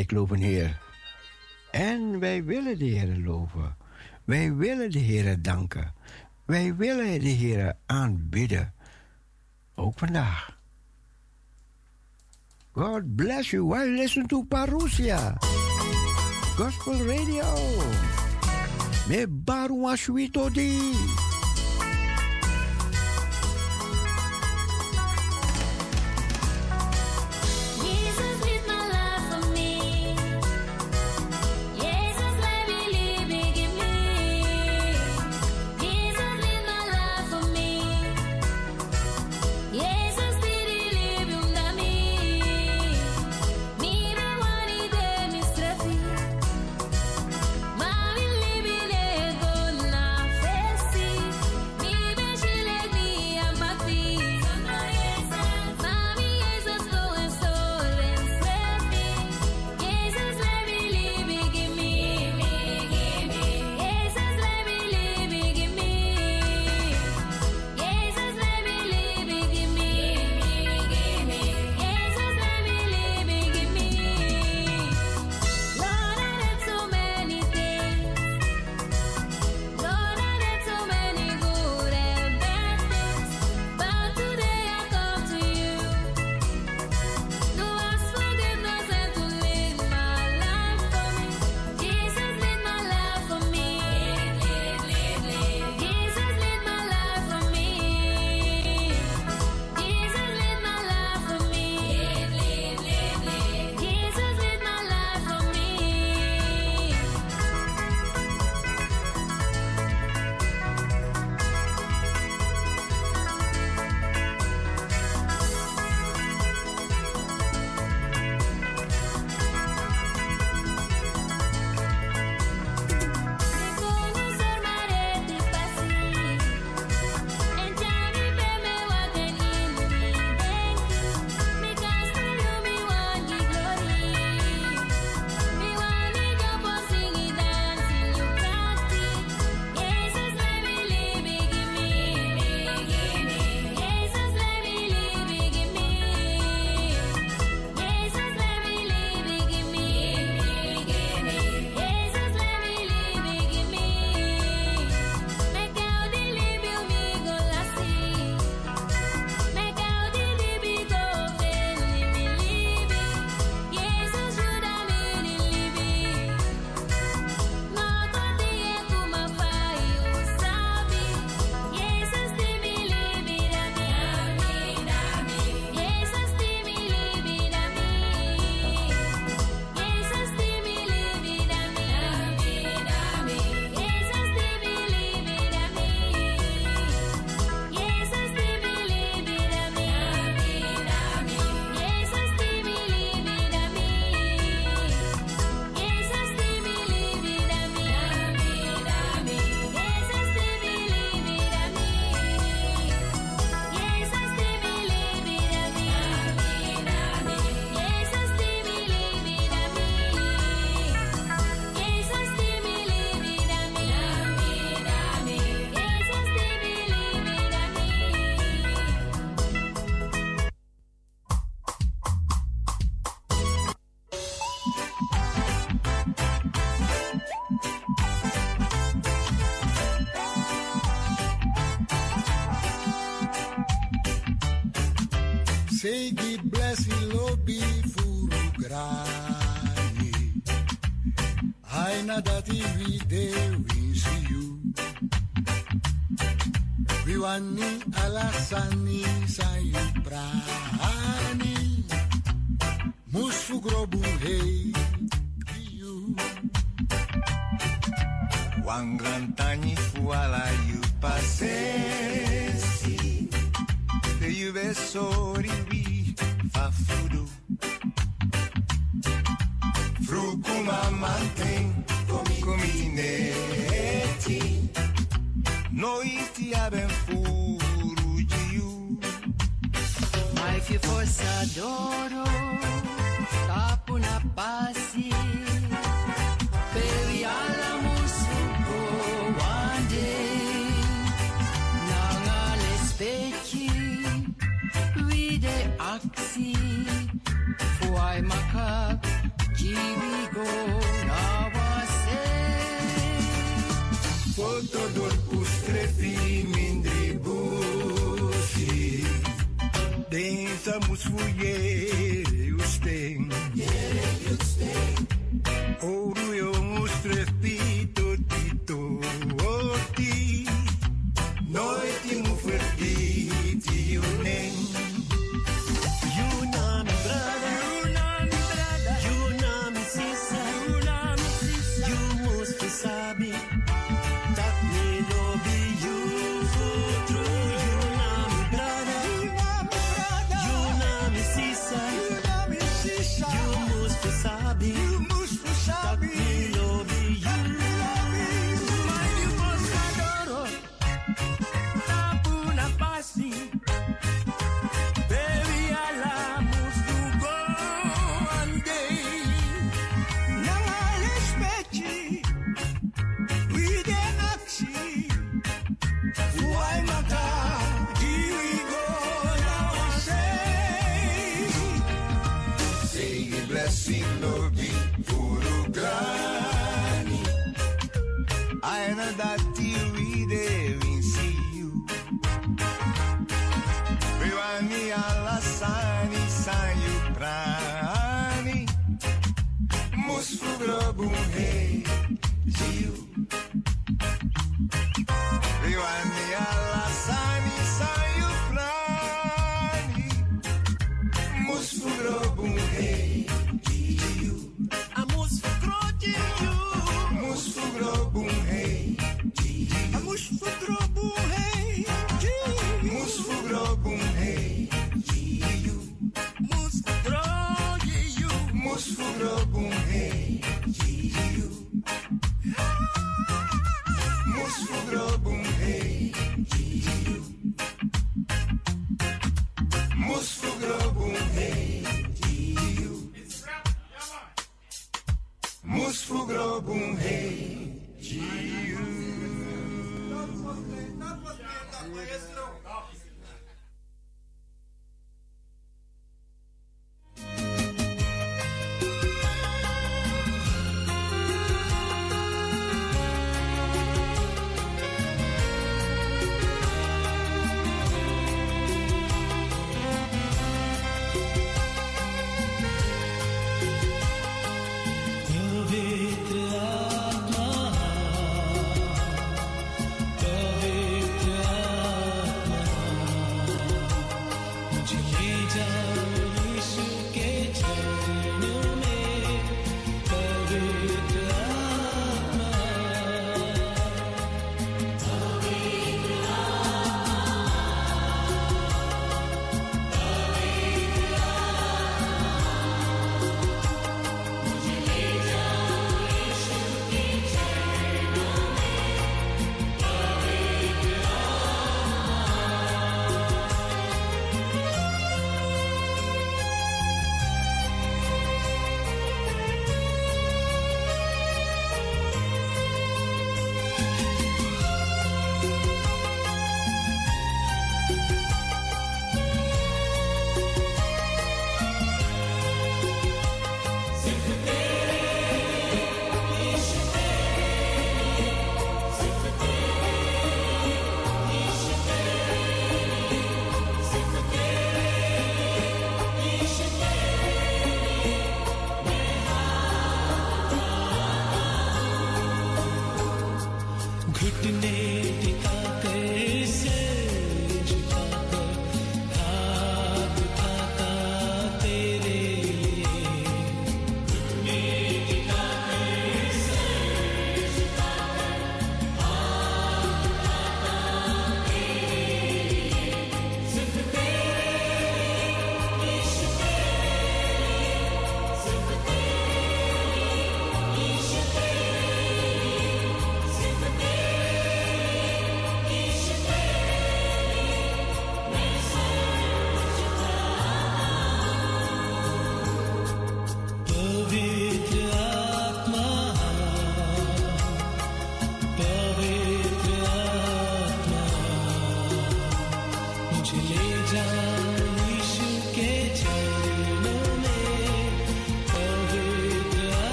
ik loof een Heer. En wij willen de Heer loven. Wij willen de Heer danken. Wij willen de Heer aanbidden. Ook vandaag. God bless you. Why listen to Parousia? Gospel Radio. Me baru di.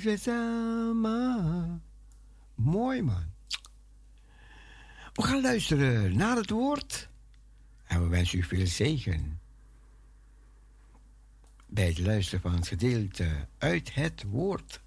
Samen. Mooi man. We gaan luisteren naar het woord. En we wensen u veel zegen. Bij het luisteren van het gedeelte uit het woord.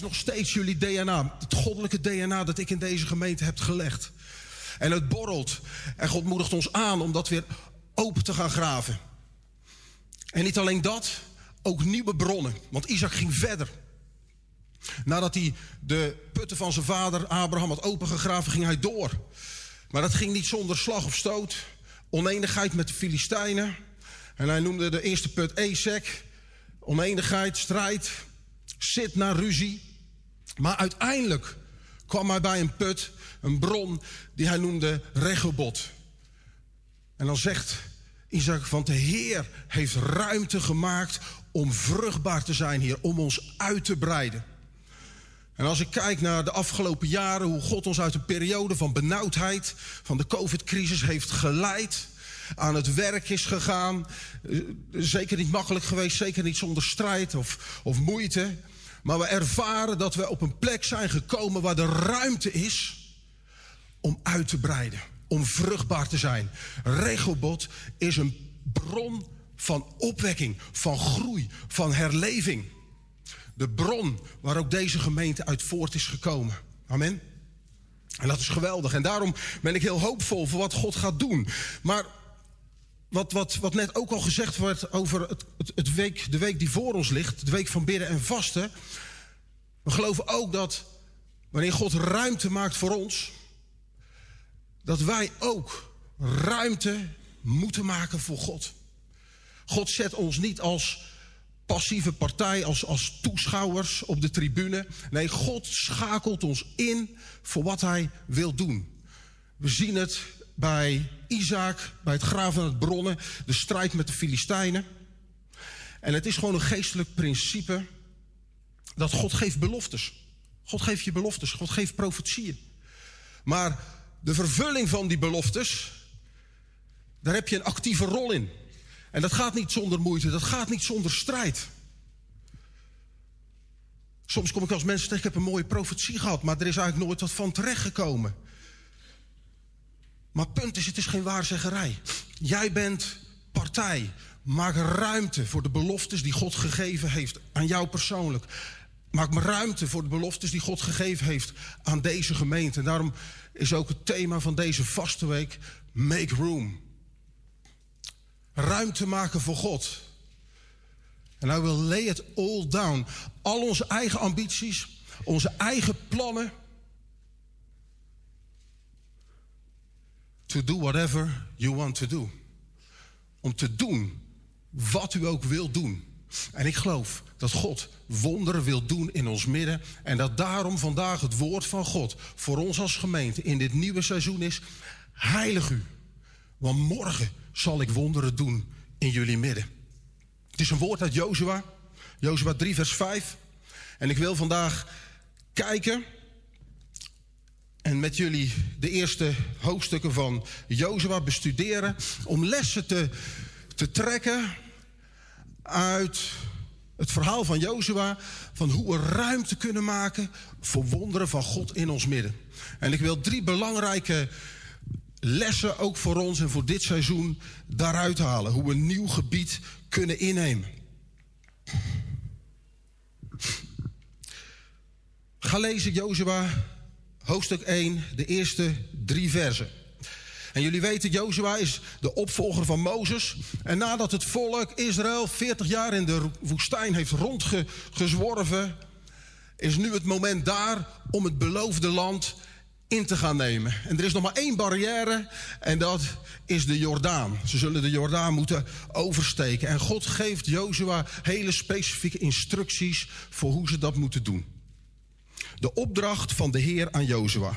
Nog steeds jullie DNA. Het goddelijke DNA dat ik in deze gemeente heb gelegd. En het borrelt. En God moedigt ons aan om dat weer open te gaan graven. En niet alleen dat, ook nieuwe bronnen. Want Isaac ging verder. Nadat hij de putten van zijn vader Abraham had opengegraven, ging hij door. Maar dat ging niet zonder slag of stoot. Oneenigheid met de Filistijnen. En hij noemde de eerste put Ezek. Oneenigheid, strijd, zit naar ruzie. Maar uiteindelijk kwam hij bij een put, een bron, die hij noemde Rechobot. En dan zegt Isaac, want de Heer heeft ruimte gemaakt om vruchtbaar te zijn hier, om ons uit te breiden. En als ik kijk naar de afgelopen jaren, hoe God ons uit een periode van benauwdheid, van de COVID-crisis heeft geleid, aan het werk is gegaan. Eh, Zeker niet makkelijk geweest, zeker niet zonder strijd of, of moeite. Maar we ervaren dat we op een plek zijn gekomen waar de ruimte is om uit te breiden, om vruchtbaar te zijn. Regelbod is een bron van opwekking, van groei, van herleving. De bron waar ook deze gemeente uit voort is gekomen. Amen. En dat is geweldig. En daarom ben ik heel hoopvol voor wat God gaat doen. Maar wat, wat, wat net ook al gezegd werd over het, het, het week, de week die voor ons ligt, de week van bidden en vasten. We geloven ook dat wanneer God ruimte maakt voor ons, dat wij ook ruimte moeten maken voor God. God zet ons niet als passieve partij, als, als toeschouwers op de tribune. Nee, God schakelt ons in voor wat hij wil doen. We zien het bij Isaac, bij het graven van het bronnen, de strijd met de Filistijnen. En het is gewoon een geestelijk principe dat God geeft beloftes. God geeft je beloftes, God geeft profetieën. Maar de vervulling van die beloftes, daar heb je een actieve rol in. En dat gaat niet zonder moeite, dat gaat niet zonder strijd. Soms kom ik als mensen tegen, ik heb een mooie profetie gehad, maar er is eigenlijk nooit wat van terechtgekomen. Maar punt is, het is geen waarzeggerij. Jij bent partij. Maak ruimte voor de beloftes die God gegeven heeft aan jou persoonlijk. Maak maar ruimte voor de beloftes die God gegeven heeft aan deze gemeente. En daarom is ook het thema van deze vaste week: Make room. Ruimte maken voor God. En I will lay it all down. Al onze eigen ambities, onze eigen plannen. To do whatever you want to do. Om te doen wat u ook wilt doen. En ik geloof dat God wonderen wil doen in ons midden. En dat daarom vandaag het woord van God voor ons als gemeente in dit nieuwe seizoen is. Heilig u. Want morgen zal ik wonderen doen in jullie midden. Het is een woord uit Jozua. Jozua 3 vers 5. En ik wil vandaag kijken en met jullie de eerste hoofdstukken van Jozua bestuderen om lessen te, te trekken uit het verhaal van Jozua van hoe we ruimte kunnen maken voor wonderen van God in ons midden. En ik wil drie belangrijke lessen ook voor ons en voor dit seizoen daaruit halen. Hoe we een nieuw gebied kunnen innemen. Ga lezen Jozua hoofdstuk 1, de eerste drie versen. En jullie weten, Jozua is de opvolger van Mozes. En nadat het volk Israël 40 jaar in de woestijn heeft rondgezworven, is nu het moment daar om het beloofde land in te gaan nemen. En er is nog maar één barrière en dat is de Jordaan. Ze zullen de Jordaan moeten oversteken. En God geeft Jozua hele specifieke instructies voor hoe ze dat moeten doen. De opdracht van de Heer aan Jozua.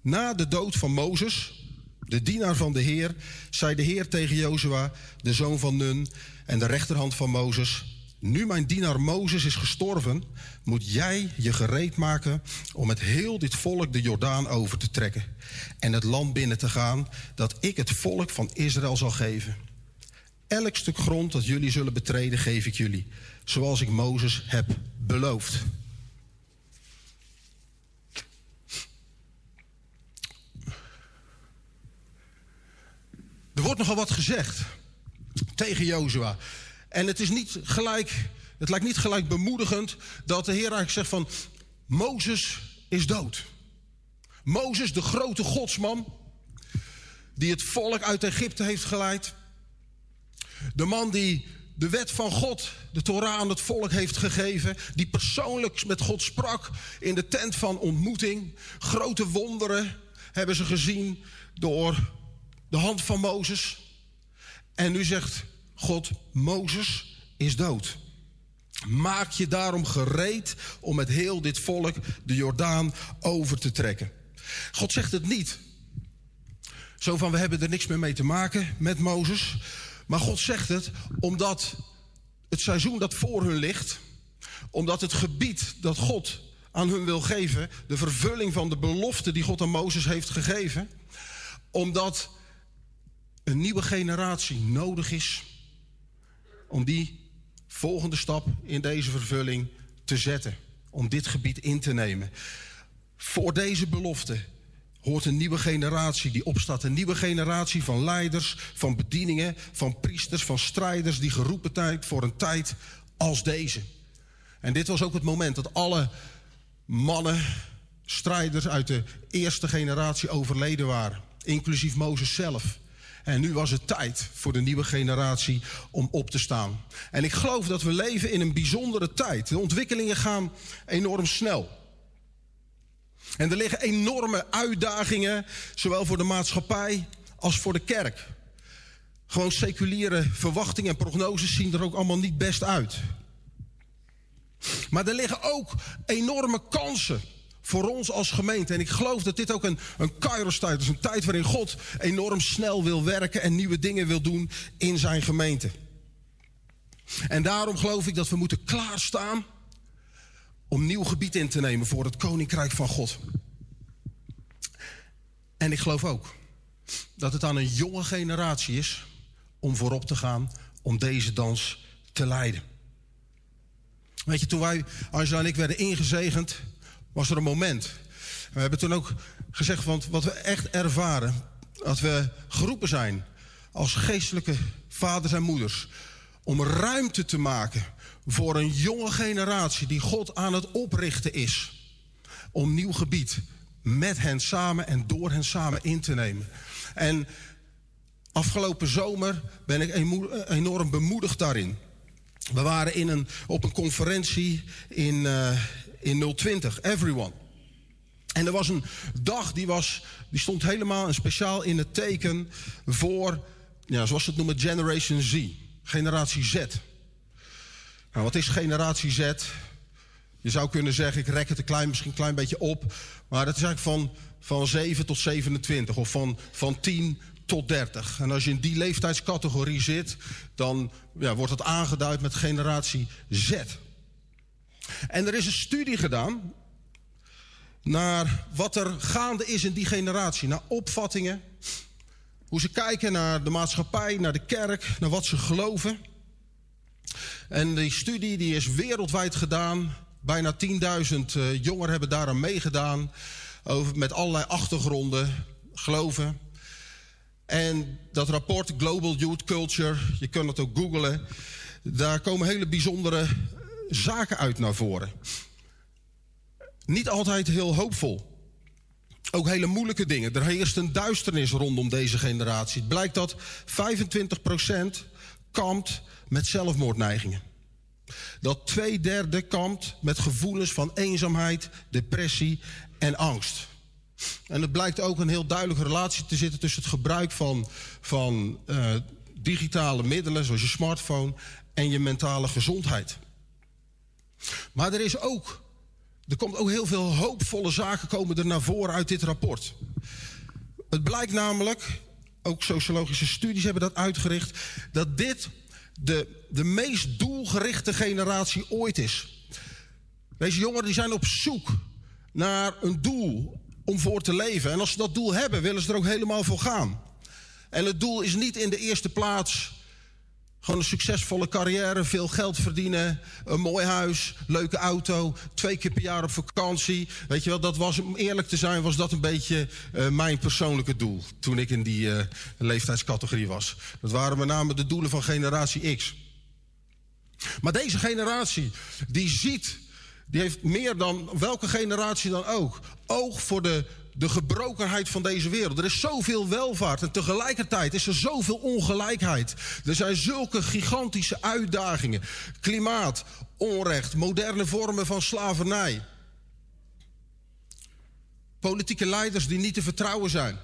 Na de dood van Mozes, de dienaar van de Heer, zei de Heer tegen Jozua, de zoon van Nun en de rechterhand van Mozes: Nu mijn dienaar Mozes is gestorven, moet jij je gereed maken om met heel dit volk de Jordaan over te trekken en het land binnen te gaan dat ik het volk van Israël zal geven. Elk stuk grond dat jullie zullen betreden, geef ik jullie, zoals ik Mozes heb beloofd. Er wordt nogal wat gezegd tegen Jozua. En het is niet gelijk, het lijkt niet gelijk bemoedigend dat de Heer eigenlijk zegt van Mozes is dood. Mozes, de grote godsman, die het volk uit Egypte heeft geleid. De man die de wet van God, de Torah aan het volk heeft gegeven. Die persoonlijk met God sprak in de tent van ontmoeting. Grote wonderen hebben ze gezien door de hand van Mozes. En nu zegt God, Mozes is dood. Maak je daarom gereed om met heel dit volk de Jordaan over te trekken. God zegt het niet. Zo van, we hebben er niks meer mee te maken met Mozes. Maar God zegt het omdat het seizoen dat voor hun ligt, omdat het gebied dat God aan hun wil geven, de vervulling van de belofte die God aan Mozes heeft gegeven, omdat een nieuwe generatie nodig is om die volgende stap in deze vervulling te zetten, om dit gebied in te nemen. Voor deze belofte hoort een nieuwe generatie die opstaat. Een nieuwe generatie van leiders, van bedieningen, van priesters, van strijders die geroepen zijn voor een tijd als deze. En dit was ook het moment dat alle mannen, strijders uit de eerste generatie overleden waren, inclusief Mozes zelf. En nu was het tijd voor de nieuwe generatie om op te staan. En ik geloof dat we leven in een bijzondere tijd. De ontwikkelingen gaan enorm snel. En er liggen enorme uitdagingen, zowel voor de maatschappij als voor de kerk. Gewoon seculiere verwachtingen en prognoses zien er ook allemaal niet best uit. Maar er liggen ook enorme kansen voor ons als gemeente. En ik geloof dat dit ook een, een kairos-tijd is. Een tijd waarin God enorm snel wil werken en nieuwe dingen wil doen in zijn gemeente. En daarom geloof ik dat we moeten klaarstaan om nieuw gebied in te nemen voor het koninkrijk van God. En ik geloof ook dat het aan een jonge generatie is om voorop te gaan, om deze dans te leiden. Weet je, toen wij, Angela en ik, werden ingezegend, was er een moment. We hebben toen ook gezegd, want wat we echt ervaren, dat we geroepen zijn als geestelijke vaders en moeders om ruimte te maken voor een jonge generatie die God aan het oprichten is om nieuw gebied met hen samen en door hen samen in te nemen. En afgelopen zomer ben ik enorm bemoedigd daarin. We waren in een, op een conferentie in, eh, in 020, Everyone. En er was een dag die, was, die stond helemaal en speciaal in het teken voor, ja, zoals ze het noemen, Generation Z, generatie Z. Nou, wat is generatie Z? Je zou kunnen zeggen, ik rek het een klein, misschien een klein beetje op. Maar dat is eigenlijk van, van 7 tot 27 of van, van 10 tot 30. En als je in die leeftijdscategorie zit, dan ja, wordt het aangeduid met generatie Z. En er is een studie gedaan naar wat er gaande is in die generatie. Naar opvattingen, hoe ze kijken naar de maatschappij, naar de kerk, naar wat ze geloven. En die studie die is wereldwijd gedaan. Bijna 10.000 eh, jongeren hebben daaraan meegedaan. Over, met allerlei achtergronden, geloven. En dat rapport Global Youth Culture, je kunt het ook googlen. Daar komen hele bijzondere zaken uit naar voren. Niet altijd heel hoopvol. Ook hele moeilijke dingen. Er heerst een duisternis rondom deze generatie. Het blijkt dat 25% kampt met zelfmoordneigingen. Dat twee derde kampt met gevoelens van eenzaamheid, depressie en angst. En er blijkt ook een heel duidelijke relatie te zitten tussen het gebruik van, van eh, digitale middelen, zoals je smartphone, en je mentale gezondheid. Maar er is ook, er komt ook heel veel hoopvolle zaken komen er naar voren uit dit rapport. Het blijkt namelijk, ook sociologische studies hebben dat uitgericht, dat dit de, de meest doelgerichte generatie ooit is. Deze jongeren die zijn op zoek naar een doel om voor te leven. En als ze dat doel hebben, willen ze er ook helemaal voor gaan. En het doel is niet in de eerste plaats gewoon een succesvolle carrière, veel geld verdienen, een mooi huis, leuke auto, twee keer per jaar op vakantie. Weet je wel, dat was, om eerlijk te zijn, was dat een beetje eh, mijn persoonlijke doel toen ik in die eh, leeftijdscategorie was. Dat waren met name de doelen van generatie X. Maar deze generatie, die ziet, die heeft meer dan welke generatie dan ook, oog voor de, de gebrokenheid van deze wereld. Er is zoveel welvaart en tegelijkertijd is er zoveel ongelijkheid. Er zijn zulke gigantische uitdagingen. Klimaat, onrecht, moderne vormen van slavernij. Politieke leiders die niet te vertrouwen zijn.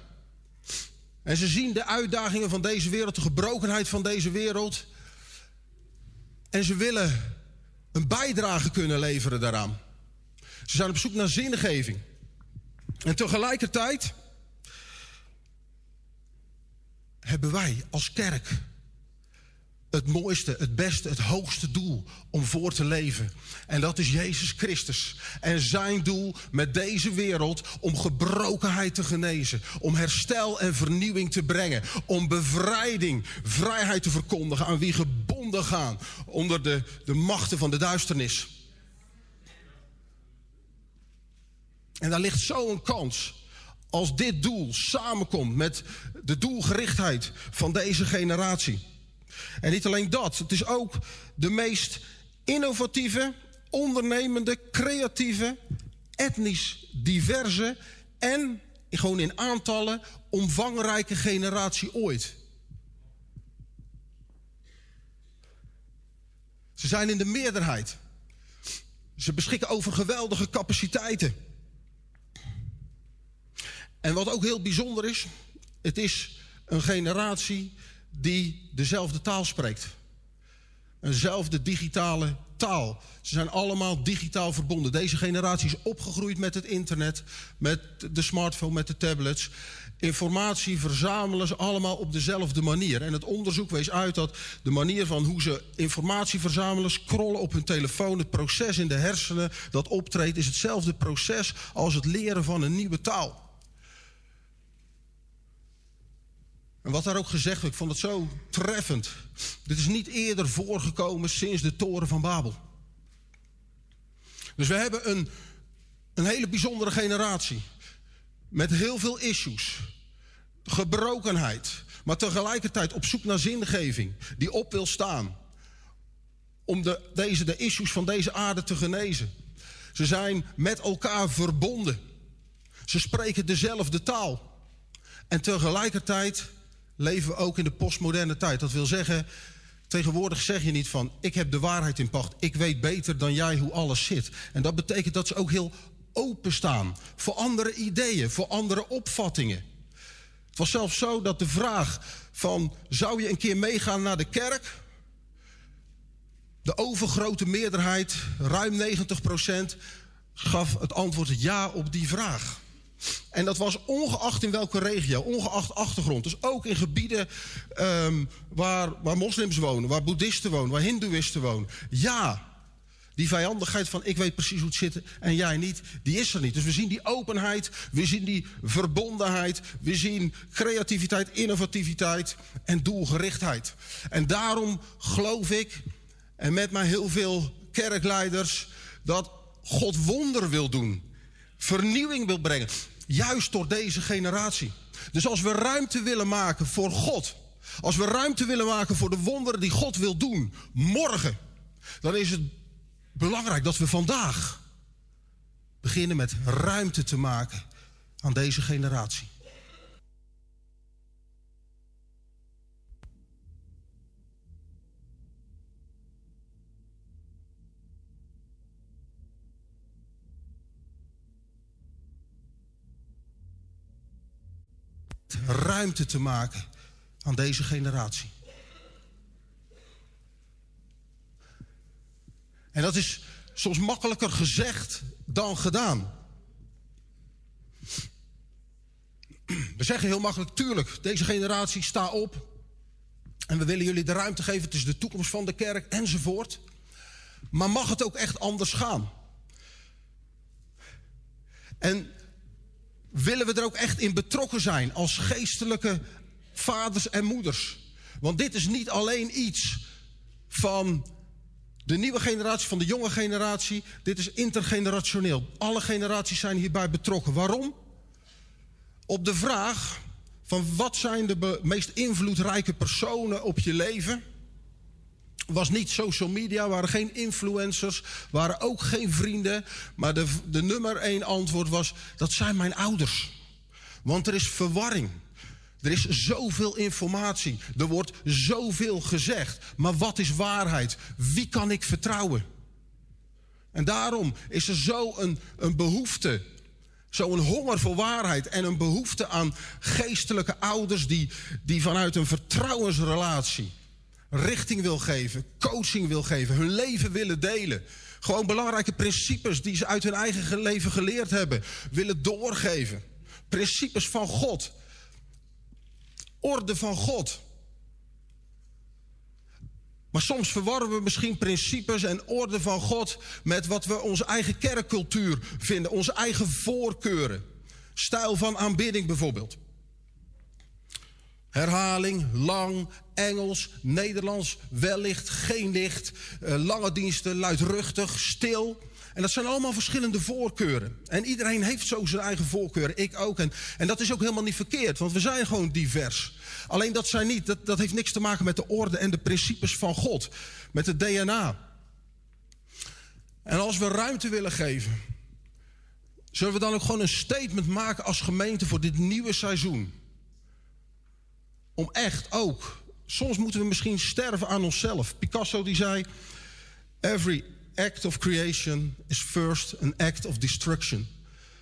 En ze zien de uitdagingen van deze wereld, de gebrokenheid van deze wereld. En ze willen een bijdrage kunnen leveren daaraan. Ze zijn op zoek naar zingeving. En tegelijkertijd hebben wij als kerk het mooiste, het beste, het hoogste doel om voor te leven. En dat is Jezus Christus. En zijn doel met deze wereld om gebrokenheid te genezen. Om herstel en vernieuwing te brengen. Om bevrijding, vrijheid te verkondigen aan wie gebonden gaan onder de, de machten van de duisternis. En daar ligt zo'n kans. Als dit doel samenkomt met de doelgerichtheid van deze generatie. En niet alleen dat, het is ook de meest innovatieve, ondernemende, creatieve, etnisch diverse en gewoon in aantallen omvangrijke generatie ooit. Ze zijn in de meerderheid. Ze beschikken over geweldige capaciteiten. En wat ook heel bijzonder is, het is een generatie die dezelfde taal spreekt. Eenzelfde digitale taal. Ze zijn allemaal digitaal verbonden. Deze generatie is opgegroeid met het internet, met de smartphone, met de tablets. Informatie verzamelen ze allemaal op dezelfde manier. En het onderzoek wees uit dat de manier van hoe ze informatie verzamelen, scrollen op hun telefoon, het proces in de hersenen dat optreedt, is hetzelfde proces als het leren van een nieuwe taal. En wat daar ook gezegd werd, ik vond het zo treffend. Dit is niet eerder voorgekomen sinds de toren van Babel. Dus we hebben een, een hele bijzondere generatie. met heel veel issues, gebrokenheid, maar tegelijkertijd op zoek naar zingeving, die op wil staan om de, deze, de issues van deze aarde te genezen. Ze zijn met elkaar verbonden. Ze spreken dezelfde taal. En tegelijkertijd leven we ook in de postmoderne tijd. Dat wil zeggen, tegenwoordig zeg je niet van... ik heb de waarheid in pacht, ik weet beter dan jij hoe alles zit. En dat betekent dat ze ook heel openstaan voor andere ideeën, voor andere opvattingen. Het was zelfs zo dat de vraag van... zou je een keer meegaan naar de kerk... De overgrote meerderheid, ruim 90% gaf het antwoord ja op die vraag. En dat was ongeacht in welke regio, ongeacht achtergrond. Dus ook in gebieden ehm, waar, waar moslims wonen, waar boeddhisten wonen, waar hindoeïsten wonen. Ja, die vijandigheid van ik weet precies hoe het zit en jij niet, die is er niet. Dus we zien die openheid, we zien die verbondenheid, we zien creativiteit, innovativiteit en doelgerichtheid. En daarom geloof ik, en met mij heel veel kerkleiders, dat God wonder wil doen, vernieuwing wil brengen, juist door deze generatie. Dus als we ruimte willen maken voor God, als we ruimte willen maken voor de wonderen die God wil doen, morgen, dan is het belangrijk dat we vandaag beginnen met ruimte te maken aan deze generatie. Ruimte te maken aan deze generatie. En dat is soms makkelijker gezegd dan gedaan. We zeggen heel makkelijk, tuurlijk, deze generatie sta op. En we willen jullie de ruimte geven, het is de toekomst van de kerk enzovoort. Maar mag het ook echt anders gaan? En willen we er ook echt in betrokken zijn als geestelijke vaders en moeders? Want dit is niet alleen iets van de nieuwe generatie, van de jonge generatie. Dit is intergenerationeel. Alle generaties zijn hierbij betrokken. Waarom? Op de vraag van wat zijn de meest invloedrijke personen op je leven... was niet social media, waren geen influencers, waren ook geen vrienden. Maar de, de nummer één antwoord was, dat zijn mijn ouders. Want er is verwarring. Er is zoveel informatie. Er wordt zoveel gezegd. Maar wat is waarheid? Wie kan ik vertrouwen? En daarom is er zo een, een behoefte, zo'n honger voor waarheid en een behoefte aan geestelijke ouders die, die vanuit een vertrouwensrelatie richting wil geven, coaching wil geven, hun leven willen delen. Gewoon belangrijke principes die ze uit hun eigen ge- leven geleerd hebben, willen doorgeven. Principes van God. Orde van God. Maar soms verwarren we misschien principes en orde van God met wat we onze eigen kerkcultuur vinden, onze eigen voorkeuren. Stijl van aanbidding bijvoorbeeld. Herhaling, lang, Engels, Nederlands, wellicht, geen licht, eh, lange diensten, luidruchtig, stil. En dat zijn allemaal verschillende voorkeuren. En iedereen heeft zo zijn eigen voorkeuren, ik ook. En, en dat is ook helemaal niet verkeerd, want we zijn gewoon divers. Alleen dat zijn niet, dat, dat heeft niks te maken met de orde en de principes van God. Met het DNA. En als we ruimte willen geven, zullen we dan ook gewoon een statement maken als gemeente voor dit nieuwe seizoen. Om echt ook, soms moeten we misschien sterven aan onszelf. Picasso die zei, every act of creation is first an act of destruction.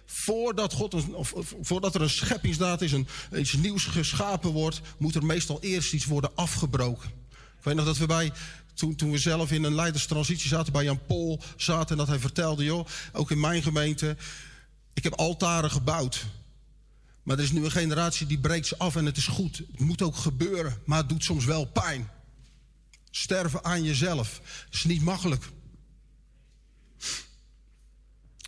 Voordat, God of voordat er een scheppingsdaad is, een, iets nieuws geschapen wordt, moet er meestal eerst iets worden afgebroken. Ik weet nog dat we bij, toen, toen we zelf in een leiderstransitie zaten, bij Jan Pol zaten en dat hij vertelde, joh, ook in mijn gemeente, ik heb altaren gebouwd. Maar er is nu een generatie die breekt ze af en het is goed. Het moet ook gebeuren, maar het doet soms wel pijn. Sterven aan jezelf is niet makkelijk.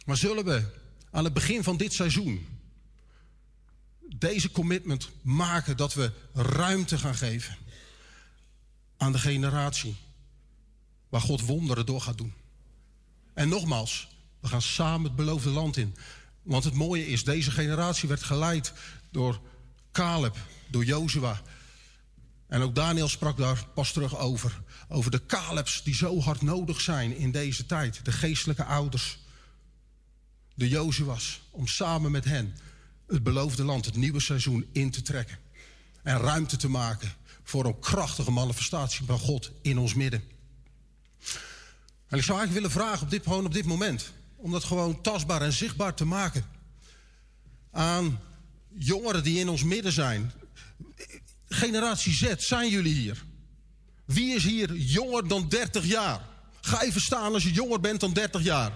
Maar zullen we aan het begin van dit seizoen deze commitment maken dat we ruimte gaan geven aan de generatie waar God wonderen door gaat doen? En nogmaals, we gaan samen het beloofde land in. Want het mooie is, deze generatie werd geleid door Caleb, door Jozua. En ook Daniel sprak daar pas terug over. Over de Calebs die zo hard nodig zijn in deze tijd. De geestelijke ouders. De Jozua's. Om samen met hen het beloofde land, het nieuwe seizoen in te trekken. En ruimte te maken voor een krachtige manifestatie van God in ons midden. En ik zou eigenlijk willen vragen op dit, gewoon op dit moment. Om dat gewoon tastbaar en zichtbaar te maken. Aan jongeren die in ons midden zijn. Generatie Z, zijn jullie hier? Wie is hier jonger dan 30 jaar? Ga even staan als je jonger bent dan 30 jaar.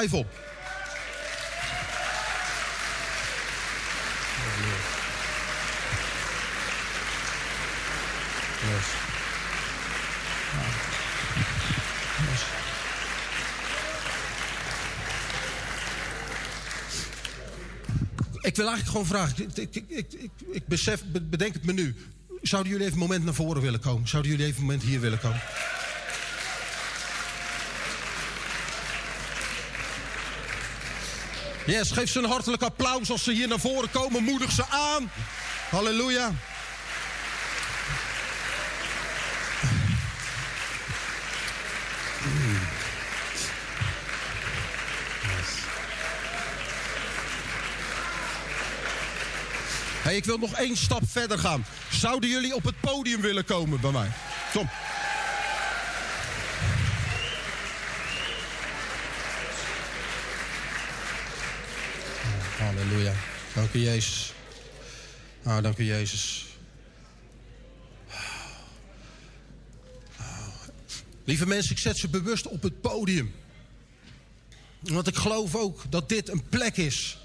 Even op. Ik wil eigenlijk gewoon vragen. Ik, ik, ik, ik, besef, bedenk het me nu. Zouden jullie even een moment naar voren willen komen? Zouden jullie even een moment hier willen komen? Yes, geef ze een hartelijk applaus als ze hier naar voren komen. Moedig ze aan. Halleluja. Hey, ik wil nog één stap verder gaan. Zouden jullie op het podium willen komen bij mij? Kom. Halleluja. Dank u, Jezus. Ah, dank u, Jezus. Lieve mensen, ik zet ze bewust op het podium. Want ik geloof ook dat dit een plek is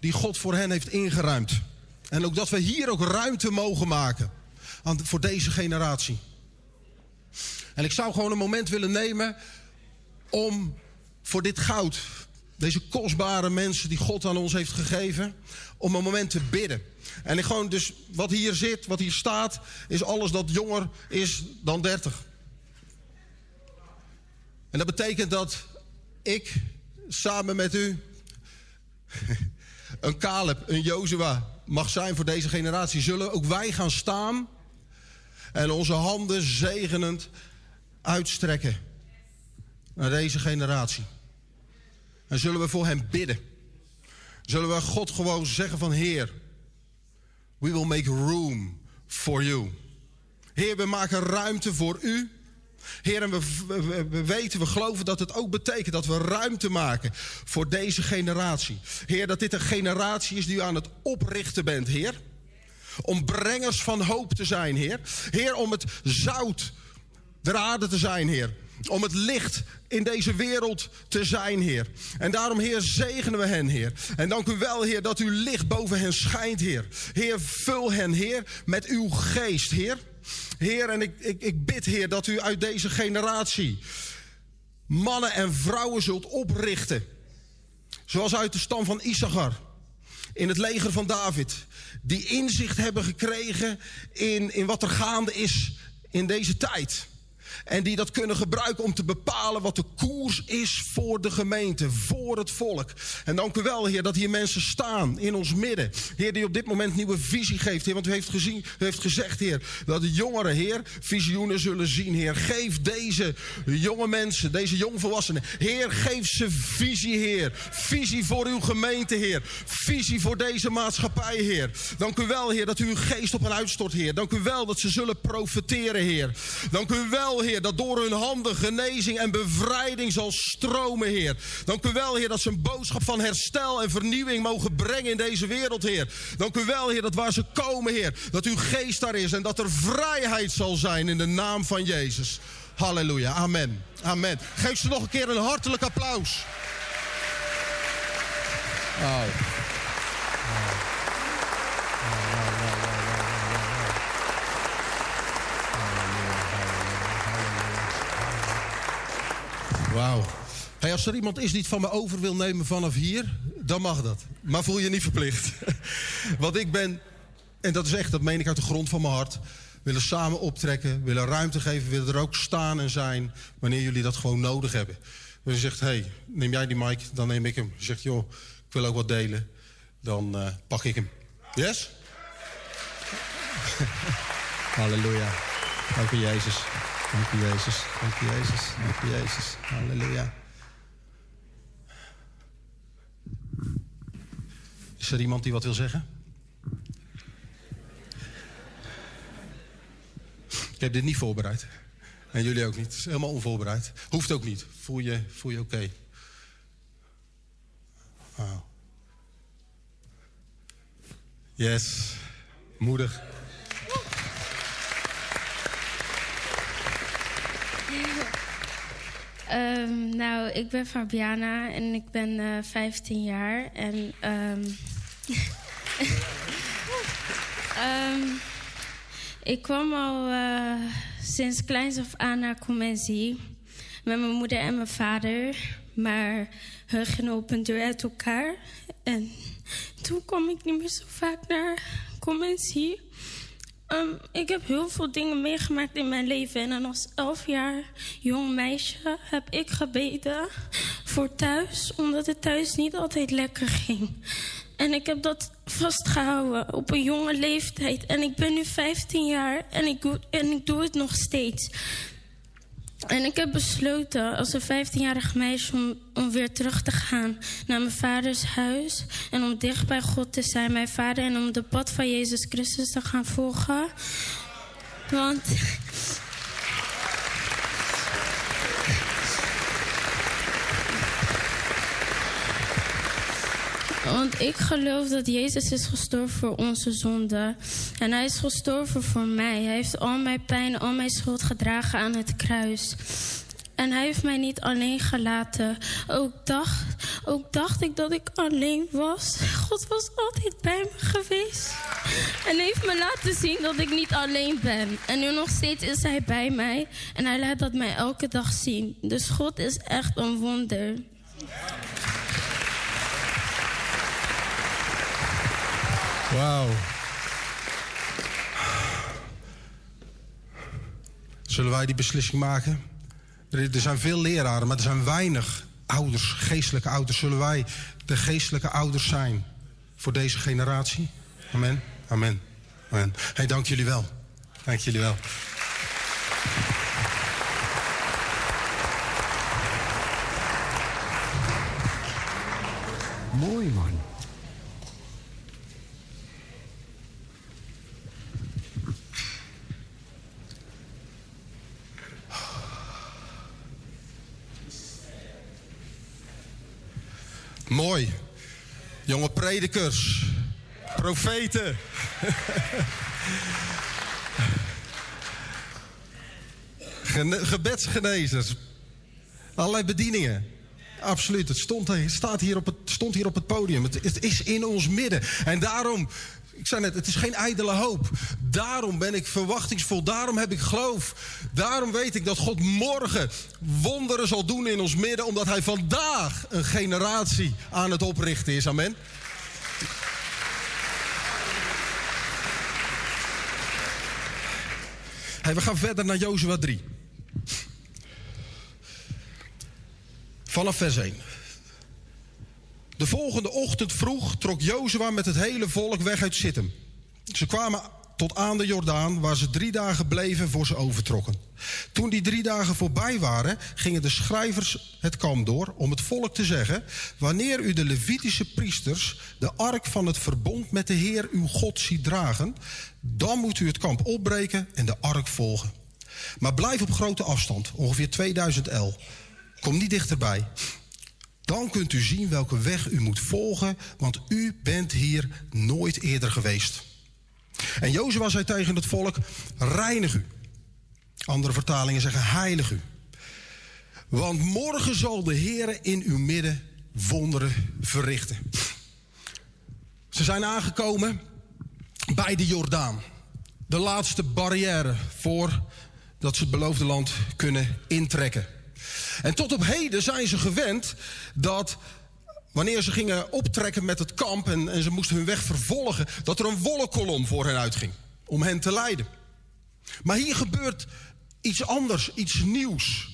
die God voor hen heeft ingeruimd. En ook dat we hier ook ruimte mogen maken voor deze generatie. En ik zou gewoon een moment willen nemen om voor dit goud, deze kostbare mensen die God aan ons heeft gegeven, om een moment te bidden. En ik gewoon dus, wat hier zit, wat hier staat, is alles dat jonger is dan 30. En dat betekent dat ik samen met u een Caleb, een Jozua mag zijn voor deze generatie. Zullen ook wij gaan staan en onze handen zegenend uitstrekken naar deze generatie. En zullen we voor hem bidden. Zullen we God gewoon zeggen van Heer, we will make room for you. Heer, we maken ruimte voor u. Heer, en we, we, we, weten, we geloven dat het ook betekent dat we ruimte maken voor deze generatie. Heer, dat dit een generatie is die u aan het oprichten bent, Heer. Om brengers van hoop te zijn, Heer. Heer, om het zout der aarde te zijn, Heer. Om het licht in deze wereld te zijn, Heer. En daarom, Heer, zegenen we hen, Heer. En dank u wel, Heer, dat uw licht boven hen schijnt, Heer. Heer, vul hen, Heer, met uw geest, Heer. Heer, en ik, ik, ik bid, Heer, dat u uit deze generatie mannen en vrouwen zult oprichten. Zoals uit de stam van Issachar. In het leger van David. Die inzicht hebben gekregen in, in wat er gaande is in deze tijd. En die dat kunnen gebruiken om te bepalen wat de koers is voor de gemeente, voor het volk. En dank u wel, Heer, dat hier mensen staan in ons midden. Heer, die op dit moment nieuwe visie geeft, Heer. Want u heeft, gezien, u heeft gezegd, Heer, dat de jongeren, Heer, visioenen zullen zien, Heer. Geef deze jonge mensen, deze jongvolwassenen, Heer, geef ze visie, Heer. Visie voor uw gemeente, Heer. Visie voor deze maatschappij, Heer. Dank u wel, Heer, dat u uw geest op hen uitstort, Heer. Dank u wel dat ze zullen profeteren, Heer. Dank u wel, Heer, dat door hun handen genezing en bevrijding zal stromen, Heer. Dank u wel, Heer, dat ze een boodschap van herstel en vernieuwing mogen brengen in deze wereld, Heer. Dank u wel, Heer, dat waar ze komen, Heer, dat uw geest daar is en dat er vrijheid zal zijn in de naam van Jezus. Halleluja, amen. Amen. Geef ze nog een keer een hartelijk applaus. Wauw. Als er iemand is die het van me over wil nemen vanaf hier, dan mag dat. Maar voel je niet verplicht. Want ik ben, en dat is echt, dat meen ik uit de grond van mijn hart, willen samen optrekken, willen ruimte geven, willen er ook staan en zijn wanneer jullie dat gewoon nodig hebben. Dus je zegt, hey, neem jij die mic, dan neem ik hem. Je zegt, joh, ik wil ook wat delen, dan eh, pak ik hem. Yes? Halleluja. Dank u Jezus. Dank u Jezus. Dank u Jezus. Dank u Jezus. Halleluja. Is er iemand die wat wil zeggen? Ik heb dit niet voorbereid. En jullie ook niet. Het is helemaal onvoorbereid. Hoeft ook niet. Voel je, voel je oké. Wauw. Yes. Moedig. Ehm, nou, ik ben Fabiana en ik ben eh 15 jaar. En ehm, ehm, ik kwam al eh, sinds kleins af aan naar Comensie met mijn moeder en mijn vader. Maar hun gingen op een deur uit elkaar. En toen kwam ik niet meer zo vaak naar Comensie. Ehm, ik heb heel veel dingen meegemaakt in mijn leven. En als elf jaar jong meisje heb ik gebeden voor thuis. Omdat het thuis niet altijd lekker ging. En ik heb dat vastgehouden op een jonge leeftijd. En ik ben nu 15 jaar en ik, en ik doe het nog steeds. En ik heb besloten als een 15-jarig meisje om, om weer terug te gaan naar mijn vaders huis. En om dicht bij God te zijn, mijn vader. En om de pad van Jezus Christus te gaan volgen. Want. Want ik geloof dat Jezus is gestorven voor onze zonde. En hij is gestorven voor mij. Hij heeft al mijn pijn, al mijn schuld gedragen aan het kruis. En hij heeft mij niet alleen gelaten. Ook dacht, ook dacht ik dat ik alleen was. God was altijd bij me geweest. En heeft me laten zien dat ik niet alleen ben. En nu nog steeds is hij bij mij. En hij laat dat mij elke dag zien. Dus God is echt een wonder. Wauw. Zullen wij die beslissing maken? Er, zijn veel leraren, maar er zijn weinig ouders, geestelijke ouders. Zullen wij de geestelijke ouders zijn voor deze generatie? Amen. Amen. Amen. Hey, dank jullie wel. Dank jullie wel. Mooi man. Mooi. Jonge predikers. Profeten. Gene- gebedsgenezers. Allerlei bedieningen. Absoluut. Het stond, staat hier op het, stond hier op het podium. Het is in ons midden. En daarom, ik zei net, het is geen ijdele hoop. Daarom ben ik verwachtingsvol. Daarom heb ik geloof. Daarom weet ik dat God morgen wonderen zal doen in ons midden. Omdat hij vandaag een generatie aan het oprichten is. Amen. Hey, we gaan verder naar Jozua 3. Vanaf vers 1. De volgende ochtend vroeg trok Jozua met het hele volk weg uit Sittim. Ze kwamen tot aan de Jordaan, waar ze drie dagen bleven voor ze overtrokken. Toen die drie dagen voorbij waren, gingen de schrijvers het kamp door om het volk te zeggen: Wanneer u de Levitische priesters de ark van het verbond met de Heer uw God ziet dragen, dan moet u het kamp opbreken en de ark volgen. Maar blijf op grote afstand, ongeveer 2000 el. Kom niet dichterbij. Dan kunt u zien welke weg u moet volgen, want u bent hier nooit eerder geweest. En Jozua zei tegen het volk: Reinig u. Andere vertalingen zeggen: Heilig u. Want morgen zal de Heer in uw midden wonderen verrichten. Ze zijn aangekomen bij de Jordaan. De laatste barrière voor dat ze het beloofde land kunnen intrekken. En tot op heden zijn ze gewend dat wanneer ze gingen optrekken met het kamp en, ze moesten hun weg vervolgen, dat er een wollenkolom voor hen uitging om hen te leiden. Maar hier gebeurt iets anders, iets nieuws.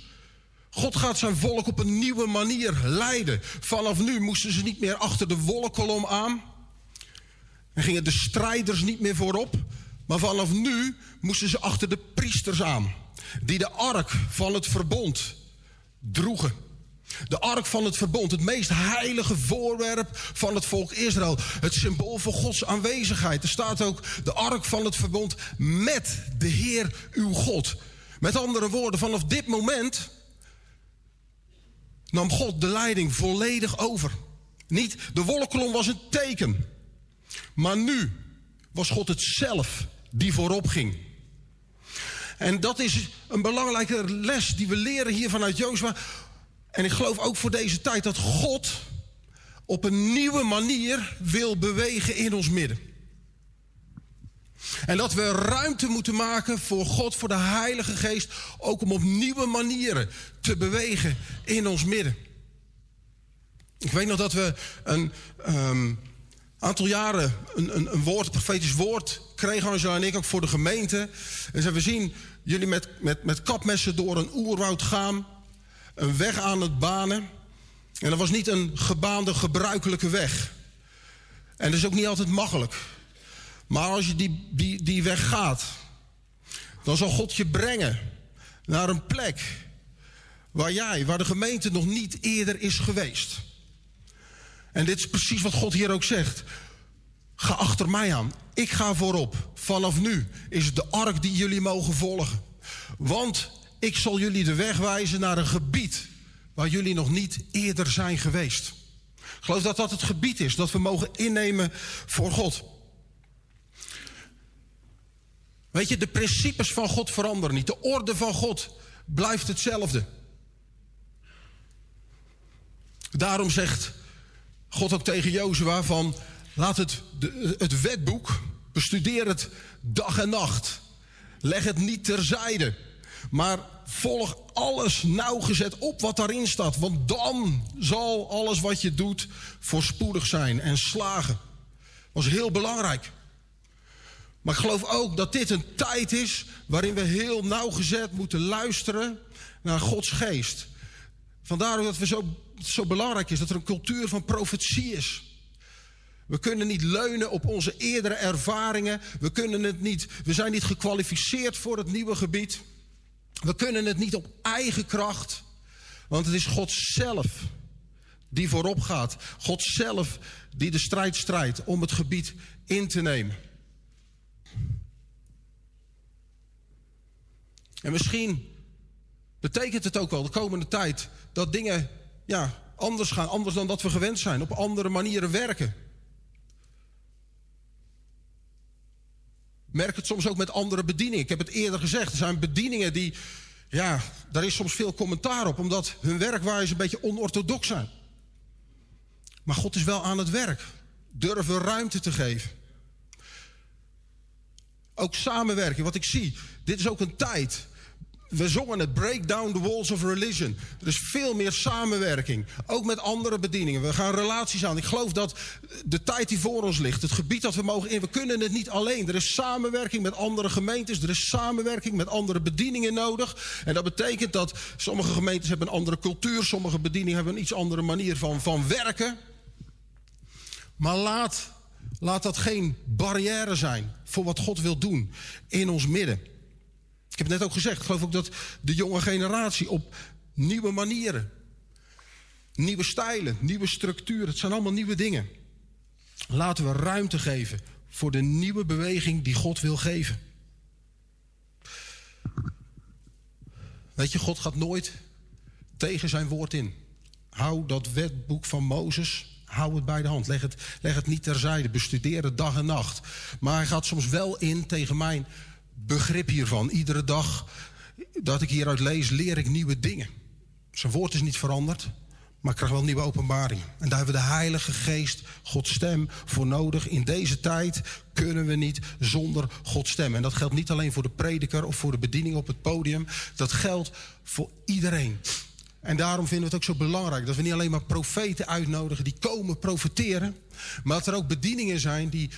God gaat zijn volk op een nieuwe manier leiden. Vanaf nu moesten ze niet meer achter de wolkolom aan. En gingen de strijders niet meer voorop. Maar vanaf nu moesten ze achter de priesters aan. Die de ark van het verbond droegen. De ark van het verbond, het meest heilige voorwerp van het volk Israël. Het symbool voor Gods aanwezigheid. Er staat ook de ark van het verbond met de Heer uw God. Met andere woorden, vanaf dit moment nam God de leiding volledig over. Niet, de wolkolom was een teken. Maar nu was God het zelf die voorop ging. En dat is een belangrijke les die we leren hier vanuit Jozua. En ik geloof ook voor deze tijd dat God op een nieuwe manier wil bewegen in ons midden. En dat we ruimte moeten maken voor God, voor de Heilige Geest, ook om op nieuwe manieren te bewegen in ons midden. Ik weet nog dat we een ehm, aantal jaren een, een, een woord, profetisch woord kregen, Angela en ik, ook voor de gemeente. En zeiden we zien jullie met, met, met kapmessen door een oerwoud gaan, een weg aan het banen. En dat was niet een gebaande, gebruikelijke weg. En dat is ook niet altijd makkelijk. Maar als je die, die, die weg gaat, dan zal God je brengen naar een plek waar jij, waar de gemeente nog niet eerder is geweest. En dit is precies wat God hier ook zegt. Ga achter mij aan. Ik ga voorop. Vanaf nu is het de ark die jullie mogen volgen. Want ik zal jullie de weg wijzen naar een gebied waar jullie nog niet eerder zijn geweest. Geloof dat dat het gebied is dat we mogen innemen voor God. Weet je, de principes van God veranderen niet. De orde van God blijft hetzelfde. Daarom zegt God ook tegen Jozua van... laat het, het wetboek, bestudeer het dag en nacht. Leg het niet terzijde. Maar volg alles nauwgezet op wat daarin staat. Want dan zal alles wat je doet voorspoedig zijn en slagen. Dat was heel belangrijk. Maar ik geloof ook dat dit een tijd is waarin we heel nauwgezet moeten luisteren naar Gods geest. Vandaar dat het zo, zo belangrijk is dat er een cultuur van profetie is. We kunnen niet leunen op onze eerdere ervaringen. We, kunnen het niet, we zijn niet gekwalificeerd voor het nieuwe gebied. We kunnen het niet op eigen kracht. Want het is God zelf die voorop gaat. God zelf die de strijd strijdt om het gebied in te nemen. En misschien betekent het ook wel de komende tijd dat dingen ja, anders gaan, anders dan dat we gewend zijn, op andere manieren werken. Merk het soms ook met andere bedieningen. Ik heb het eerder gezegd, er zijn bedieningen die, ja, daar is soms veel commentaar op, omdat hun werkwijze een beetje onorthodox zijn. Maar God is wel aan het werk. Durven ruimte te geven. Ook samenwerking, wat ik zie. Dit is ook een tijd. We zongen het Break Down the Walls of Religion. Er is veel meer samenwerking. Ook met andere bedieningen. We gaan relaties aan. Ik geloof dat de tijd die voor ons ligt, het gebied dat we mogen in, we kunnen het niet alleen. Er is samenwerking met andere gemeentes. Er is samenwerking met andere bedieningen nodig. En dat betekent dat sommige gemeentes hebben een andere cultuur. Sommige bedieningen hebben een iets andere manier van, van werken. Maar laat, laat dat geen barrière zijn voor wat God wil doen in ons midden. Ik heb het net ook gezegd, ik geloof ook dat de jonge generatie op nieuwe manieren, nieuwe stijlen, nieuwe structuren, het zijn allemaal nieuwe dingen. Laten we ruimte geven voor de nieuwe beweging die God wil geven. Weet je, God gaat nooit tegen zijn woord in. Hou dat wetboek van Mozes, hou het bij de hand. Leg het, leg het niet terzijde, bestudeer het dag en nacht. Maar hij gaat soms wel in tegen mijn begrip hiervan. Iedere dag dat ik hieruit lees, leer ik nieuwe dingen. Zijn woord is niet veranderd, maar ik krijg wel nieuwe openbaringen. En daar hebben we de Heilige Geest, Gods stem, voor nodig. In deze tijd kunnen we niet zonder Gods stem. En dat geldt niet alleen voor de prediker of voor de bediening op het podium. Dat geldt voor iedereen. En daarom vinden we het ook zo belangrijk dat we niet alleen maar profeten uitnodigen die komen profeteren, maar dat er ook bedieningen zijn die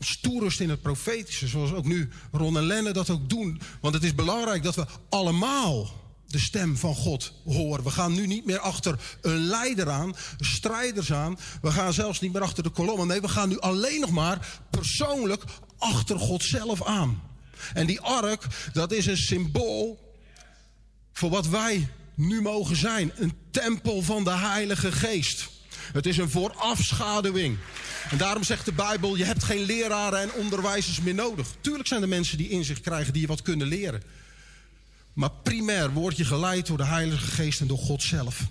stoerust in het profetische, zoals ook nu Ron en Lenne dat ook doen. Want het is belangrijk dat we allemaal de stem van God horen. We gaan nu niet meer achter een leider aan, strijders aan. We gaan zelfs niet meer achter de kolommen. Nee, we gaan nu alleen nog maar persoonlijk achter God zelf aan. En die ark, dat is een symbool voor wat wij nu mogen zijn. Een tempel van de Heilige Geest. Het is een voorafschaduwing. En daarom zegt de Bijbel, je hebt geen leraren en onderwijzers meer nodig. Tuurlijk zijn er mensen die inzicht krijgen die je wat kunnen leren. Maar primair word je geleid door de Heilige Geest en door God zelf.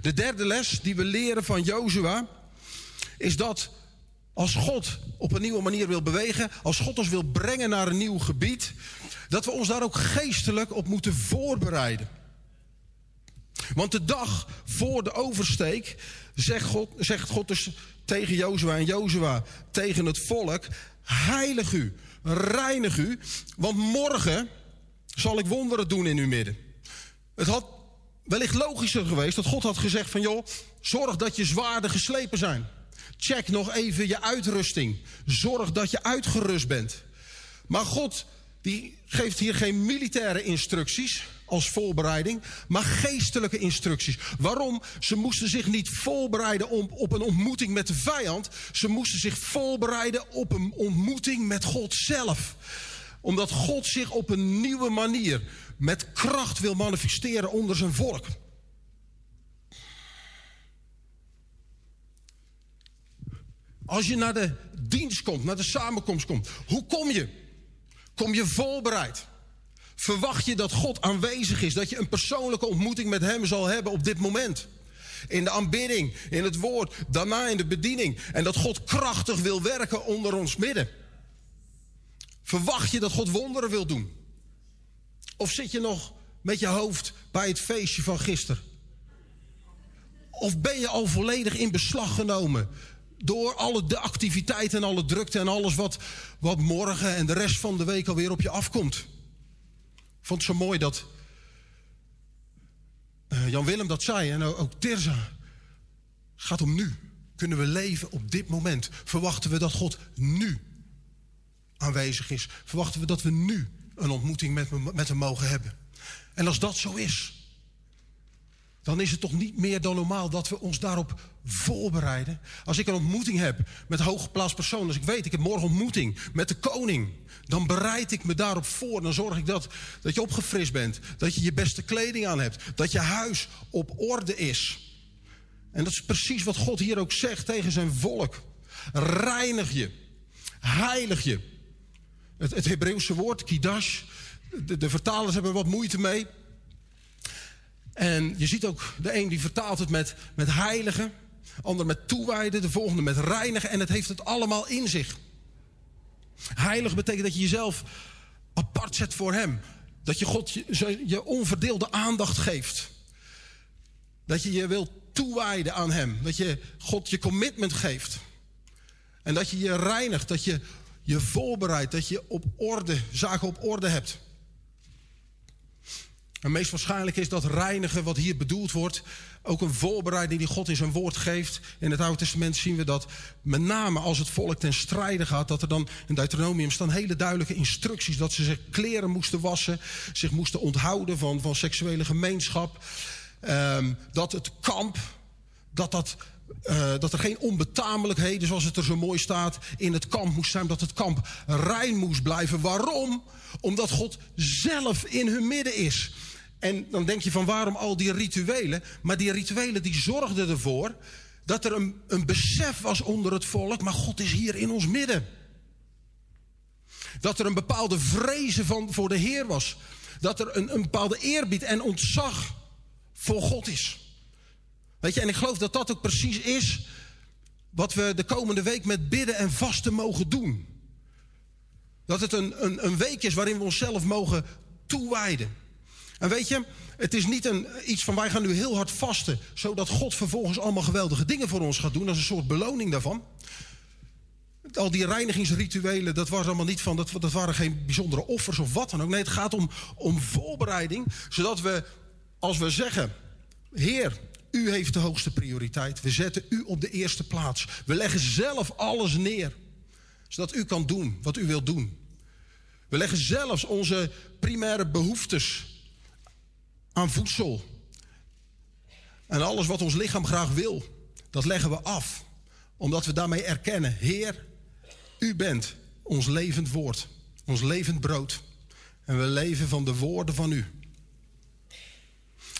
De derde les die we leren van Jozua is dat als God op een nieuwe manier wil bewegen, als God ons wil brengen naar een nieuw gebied, dat we ons daar ook geestelijk op moeten voorbereiden. Want de dag voor de oversteek zegt God, zegt God dus tegen Jozua en Jozua tegen het volk: Heilig u, reinig u, want morgen zal ik wonderen doen in uw midden. Het had wellicht logischer geweest dat God had gezegd van joh, zorg dat je zwaarden geslepen zijn. Check nog even je uitrusting. Zorg dat je uitgerust bent. Maar God die geeft hier geen militaire instructies als voorbereiding, maar geestelijke instructies. Waarom? Ze moesten zich niet voorbereiden op, op een ontmoeting met de vijand. Ze moesten zich voorbereiden op een ontmoeting met God zelf omdat God zich op een nieuwe manier met kracht wil manifesteren onder zijn volk. Als je naar de dienst komt, naar de samenkomst komt, hoe kom je? Kom je voorbereid? Verwacht je dat God aanwezig is, dat je een persoonlijke ontmoeting met Hem zal hebben op dit moment? In de aanbidding, in het woord, daarna in de bediening. En dat God krachtig wil werken onder ons midden. Verwacht je dat God wonderen wil doen? Of zit je nog met je hoofd bij het feestje van gisteren? Of ben je al volledig in beslag genomen door alle de activiteiten en alle drukte en alles wat, wat morgen en de rest van de week alweer op je afkomt? Vond het zo mooi dat eh, Jan Willem dat zei en ook, Tirza. Gaat om nu. Kunnen we leven op dit moment? Verwachten we dat God nu aanwezig is, verwachten we dat we nu een ontmoeting met, met hem mogen hebben. En als dat zo is, dan is het toch niet meer dan normaal dat we ons daarop voorbereiden. Als ik een ontmoeting heb met hooggeplaatst persoon, als ik weet, ik heb morgen ontmoeting met de koning, dan bereid ik me daarop voor. Dan zorg ik dat, dat je opgefrist bent, dat je je beste kleding aan hebt, dat je huis op orde is. En dat is precies wat God hier ook zegt tegen zijn volk. Reinig je, heilig je. Het, het Hebreeuwse woord, kidash, de, de vertalers hebben wat moeite mee. En je ziet ook, de een die vertaalt het met, met heiligen, de ander met toewijden, de volgende met reinigen. En het heeft het allemaal in zich. Heilig betekent dat je jezelf apart zet voor hem. Dat je God je, je onverdeelde aandacht geeft. Dat je je wilt toewijden aan hem. Dat je God je commitment geeft. En dat je je reinigt, dat je je voorbereidt, dat je op orde, zaken op orde hebt. En meest waarschijnlijk is dat reinigen wat hier bedoeld wordt ook een voorbereiding die God in zijn woord geeft. In het Oude Testament zien we dat met name als het volk ten strijde gaat, dat er dan in Deuteronomium staan hele duidelijke instructies dat ze zich kleren moesten wassen, zich moesten onthouden van, van seksuele gemeenschap. Ehm, dat het kamp, dat dat uh, dat er geen onbetamelijkheden, zoals het er zo mooi staat, in het kamp moest zijn. Dat het kamp rein moest blijven. Waarom? Omdat God zelf in hun midden is. En dan denk je van waarom al die rituelen? Maar die rituelen die zorgden ervoor dat er een, een besef was onder het volk. Maar God is hier in ons midden. Dat er een bepaalde vrezen van, voor de Heer was. Dat er een, een bepaalde eerbied en ontzag voor God is. Weet je, en ik geloof dat dat ook precies is wat we de komende week met bidden en vasten mogen doen. Dat het een, een, een week is waarin we onszelf mogen toewijden. En weet je, het is niet een, iets van wij gaan nu heel hard vasten, zodat God vervolgens allemaal geweldige dingen voor ons gaat doen. Is een soort beloning daarvan. Al die reinigingsrituelen, dat was allemaal niet van, dat, dat waren geen bijzondere offers of wat dan ook. Nee, het gaat om, om voorbereiding, zodat we, als we zeggen, Heer, u heeft de hoogste prioriteit. We zetten u op de eerste plaats. We leggen zelf alles neer. Zodat u kan doen wat u wilt doen. We leggen zelfs onze primaire behoeftes aan voedsel. En alles wat ons lichaam graag wil, dat leggen we af. Omdat we daarmee erkennen, Heer, u bent ons levend woord, ons levend brood. En we leven van de woorden van u.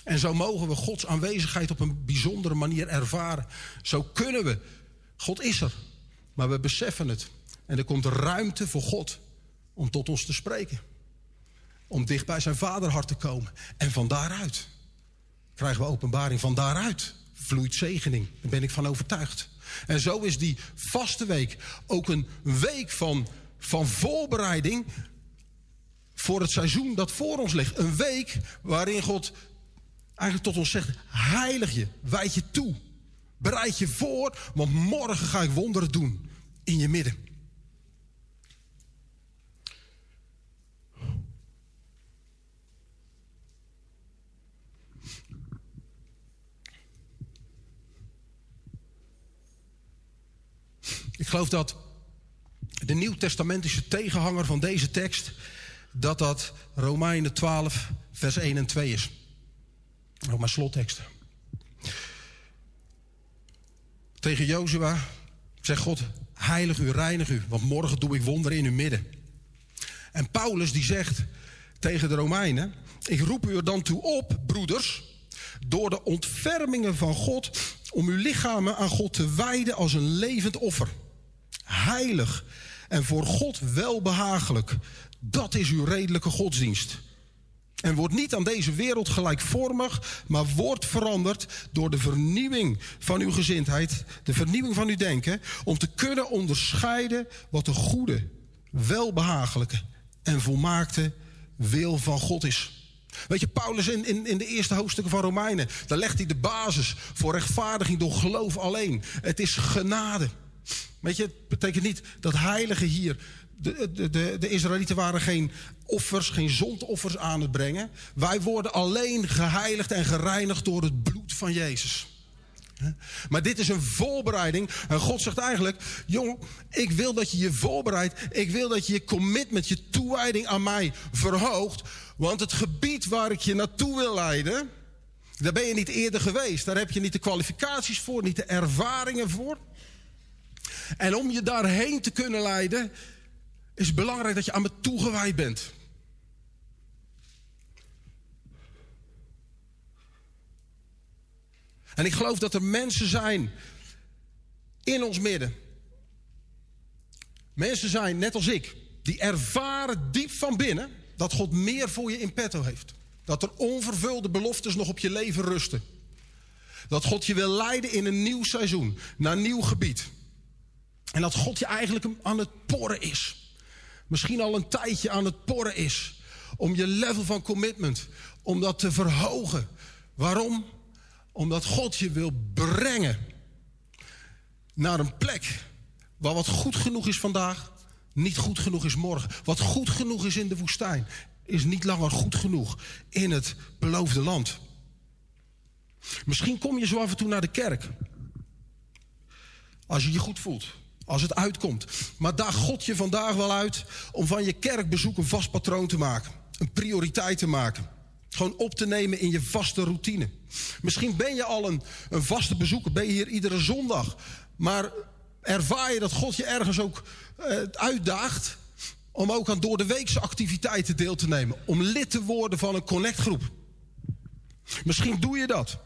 En zo mogen we Gods aanwezigheid op een bijzondere manier ervaren. Zo kunnen we. God is er, maar we beseffen het. En er komt ruimte voor God om tot ons te spreken. Om dicht bij zijn vaderhart te komen. En van daaruit krijgen we openbaring. Van daaruit vloeit zegening. Daar ben ik van overtuigd. En zo is die vaste week ook een week van, van voorbereiding voor het seizoen dat voor ons ligt. Een week waarin God eigenlijk tot ons zegt: heilig je, wijd je toe. Bereid je voor, want morgen ga ik wonderen doen in je midden. Ik geloof dat de nieuwtestamentische tegenhanger van deze tekst... dat dat Romeinen 12, vers 1 en 2 is. Ook mijn slottekst. Tegen Jozua zegt God, heilig u, reinig u, want morgen doe ik wonderen in uw midden. En Paulus die zegt tegen de Romeinen, ik roep u er dan toe op, broeders, door de ontfermingen van God, om uw lichamen aan God te wijden als een levend offer. Heilig en voor God welbehagelijk. Dat is uw redelijke godsdienst. En wordt niet aan deze wereld gelijkvormig, maar wordt veranderd door de vernieuwing van uw gezindheid, de vernieuwing van uw denken, om te kunnen onderscheiden wat de goede, welbehagelijke en volmaakte wil van God is. Weet je, Paulus in, in, in de eerste hoofdstukken van Romeinen, daar legt hij de basis voor rechtvaardiging door geloof alleen. Het is genade. Weet je, het betekent niet dat heiligen hier de, de, de, de Israëlieten waren geen offers, geen zondoffers aan het brengen. Wij worden alleen geheiligd en gereinigd door het bloed van Jezus. Maar dit is een voorbereiding. En God zegt eigenlijk: Jong, ik wil dat je je voorbereidt. Ik wil dat je je commitment, je toewijding aan mij verhoogt. Want het gebied waar ik je naartoe wil leiden. Daar ben je niet eerder geweest. Daar heb je niet de kwalificaties voor, niet de ervaringen voor. En om je daarheen te kunnen leiden, is belangrijk dat je aan me toegewijd bent. En ik geloof dat er mensen zijn in ons midden. Mensen zijn, net als ik, die ervaren diep van binnen dat God meer voor je in petto heeft. Dat er onvervulde beloftes nog op je leven rusten. Dat God je wil leiden in een nieuw seizoen, naar een nieuw gebied. En dat God je eigenlijk aan het porren is. Misschien al een tijdje aan het porren is. Om je level van commitment, om dat te verhogen. Waarom? Omdat God je wil brengen naar een plek waar wat goed genoeg is vandaag, niet goed genoeg is morgen. Wat goed genoeg is in de woestijn, is niet langer goed genoeg in het beloofde land. Misschien kom je zo af en toe naar de kerk. Als je je goed voelt. Als het uitkomt. Maar daag God je vandaag wel uit om van je kerkbezoek een vast patroon te maken. Een prioriteit te maken. Gewoon op te nemen in je vaste routine. Misschien ben je al een, een vaste bezoeker, ben je hier iedere zondag. Maar ervaar je dat God je ergens ook eh, uitdaagt om ook aan door de weekse activiteiten deel te nemen. Om lid te worden van een connectgroep. Misschien doe je dat.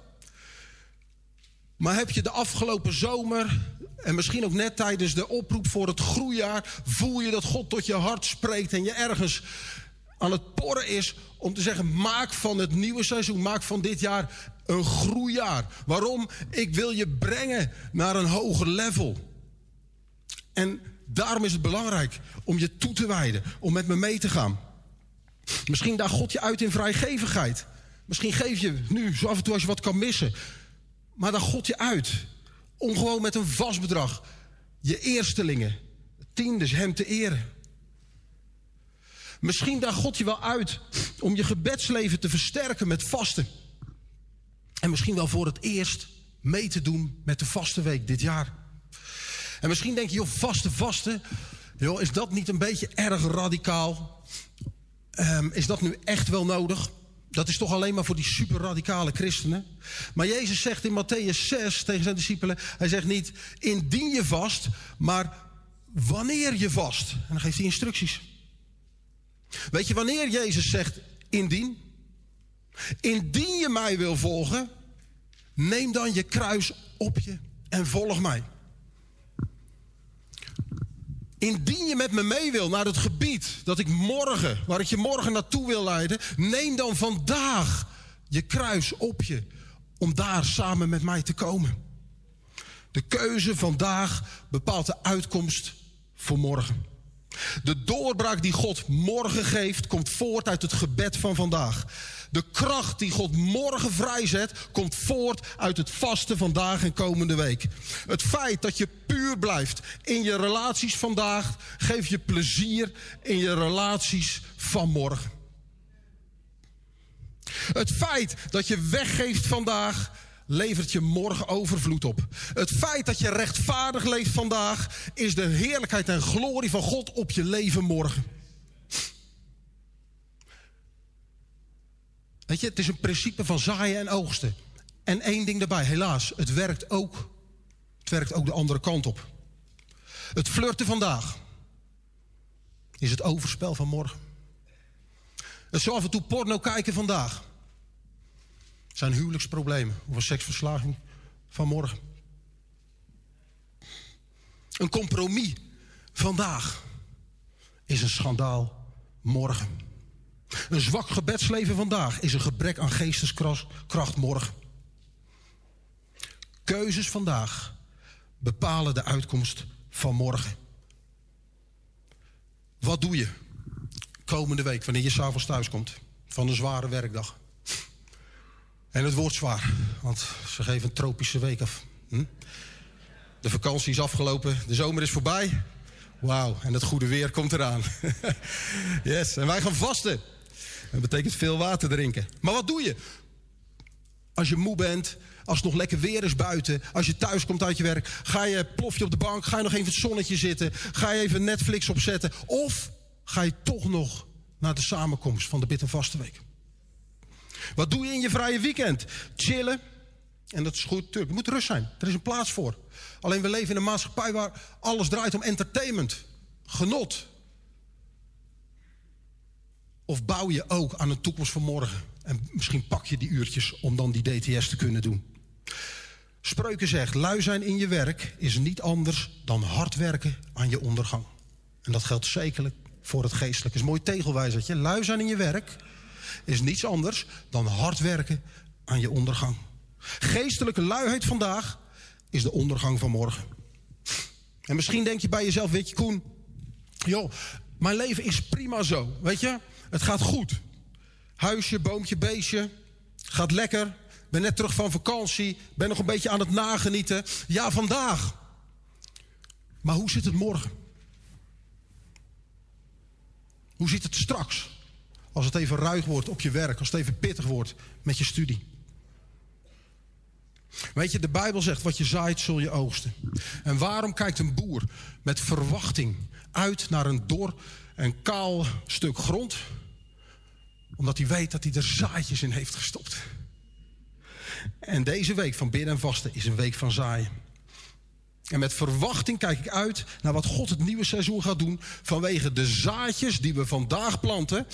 Maar heb je de afgelopen zomer en misschien ook net tijdens de oproep voor het groeijaar, voel je dat God tot je hart spreekt en je ergens aan het porren is om te zeggen: maak van het nieuwe seizoen, maak van dit jaar een groeijaar. Waarom? Ik wil je brengen naar een hoger level. En daarom is het belangrijk om je toe te wijden, om met me mee te gaan. Misschien daagt God je uit in vrijgevigheid. Misschien geef je nu zo af en toe als je wat kan missen. Maar dan God je uit om gewoon met een vast bedrag je eerstelingen, tiendes, hem te eren. Misschien daagt God je wel uit om je gebedsleven te versterken met vasten. En misschien wel voor het eerst mee te doen met de vaste week dit jaar. En misschien denk je, joh, vaste, vaste. Joh, is dat niet een beetje erg radicaal? Ehm, is dat nu echt wel nodig? Dat is toch alleen maar voor die super radicale christenen. Maar Jezus zegt in Matthäus 6 tegen zijn discipelen: Hij zegt niet indien je vast, maar wanneer je vast. En dan geeft hij instructies. Weet je wanneer Jezus zegt indien? Indien je mij wil volgen, neem dan je kruis op je en volg mij. Indien je met me mee wil naar het gebied dat ik morgen, waar ik je morgen naartoe wil leiden, neem dan vandaag je kruis op je om daar samen met mij te komen. De keuze vandaag bepaalt de uitkomst voor morgen. De doorbraak die God morgen geeft, komt voort uit het gebed van vandaag. De kracht die God morgen vrijzet, komt voort uit het vasten vandaag en komende week. Het feit dat je puur blijft in je relaties vandaag, geeft je plezier in je relaties van morgen. Het feit dat je weggeeft vandaag, levert je morgen overvloed op. Het feit dat je rechtvaardig leeft vandaag, is de heerlijkheid en glorie van God op je leven morgen. Weet je, het is een principe van zaaien en oogsten. En één ding daarbij, helaas, het werkt ook, het werkt ook de andere kant op. Het flirten vandaag is het overspel van morgen. Het zo af en toe porno kijken vandaag zijn huwelijksproblemen of een seksverslaving van morgen. Een compromis vandaag is een schandaal morgen. Een zwak gebedsleven vandaag is een gebrek aan geesteskracht morgen. Keuzes vandaag bepalen de uitkomst van morgen. Wat doe je komende week wanneer je s'avonds thuis komt van een zware werkdag? En het wordt zwaar, want ze geven een tropische week af. Hm? De vakantie is afgelopen, de zomer is voorbij. Wauw, en het goede weer komt eraan. yes, en wij gaan vasten. Dat betekent veel water drinken. Maar wat doe je? Als je moe bent, als het nog lekker weer is buiten, als je thuis komt uit je werk, ga je plof je op de bank, ga je nog even het zonnetje zitten, ga je even Netflix opzetten, of ga je toch nog naar de samenkomst van de en Vaste Week? Wat doe je in je vrije weekend? Chillen. En dat is goed. Er moet rust zijn. Er is een plaats voor. Alleen we leven in een maatschappij waar alles draait om entertainment, genot. Of bouw je ook aan een toekomst van morgen? En misschien pak je die uurtjes om dan die DTS te kunnen doen. Spreuken zegt, lui zijn in je werk is niet anders dan hard werken aan je ondergang. En dat geldt zekerlijk voor het geestelijke. is mooi tegelwijzertje. Lui zijn in je werk is niets anders dan hard werken aan je ondergang. Geestelijke luiheid vandaag is de ondergang van morgen. En misschien denk je bij jezelf, weet je Koen, joh, mijn leven is prima zo, weet je? Het gaat goed. Huisje, boompje, beestje, gaat lekker. Ben net terug van vakantie, ben nog een beetje aan het nagenieten. Ja, vandaag. Maar hoe zit het morgen? Hoe zit het straks? Als het even ruig wordt op je werk, als het even pittig wordt met je studie. Weet je, de Bijbel zegt: wat je zaait, zul je oogsten. En waarom kijkt een boer met verwachting uit naar een dor en kaal stuk grond? Omdat hij weet dat hij er zaadjes in heeft gestopt. En deze week van bidden en vasten is een week van zaaien. En met verwachting kijk ik uit naar wat God het nieuwe seizoen gaat doen. Vanwege de zaadjes die we vandaag planten.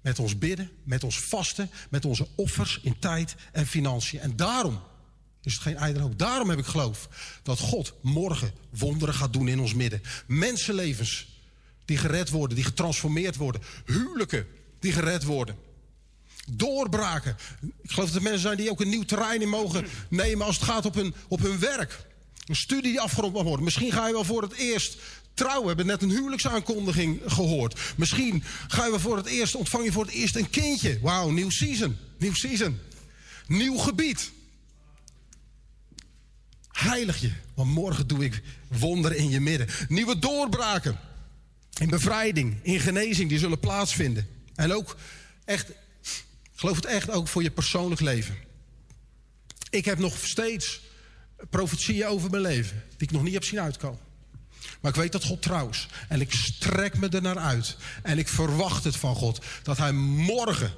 Met ons bidden, met ons vasten, met onze offers in tijd en financiën. En daarom is het geen ijdele Daarom heb ik geloof dat God morgen wonderen gaat doen in ons midden. Mensenlevens die gered worden, die getransformeerd worden. Huwelijken die gered worden. Doorbraken. Ik geloof dat er mensen zijn die ook een nieuw terrein in mogen nemen als het gaat op hun, op hun werk. Een studie die afgerond mag worden. Misschien ga je wel voor het eerst trouwen. We hebben net een huwelijksaankondiging gehoord. Misschien ga je wel voor het eerst, ontvang je voor het eerst een kindje. Wauw, nieuw season. Nieuw season. Nieuw gebied. Heilig je, want morgen doe ik wonderen in je midden. Nieuwe doorbraken. In bevrijding, in genezing, die zullen plaatsvinden. En ook echt, geloof het echt ook voor je persoonlijk leven. Ik heb nog steeds profetieën over mijn leven die ik nog niet heb zien uitkomen. Maar ik weet dat God trouw is. En ik strek me er naar uit. En ik verwacht het van God. Dat hij morgen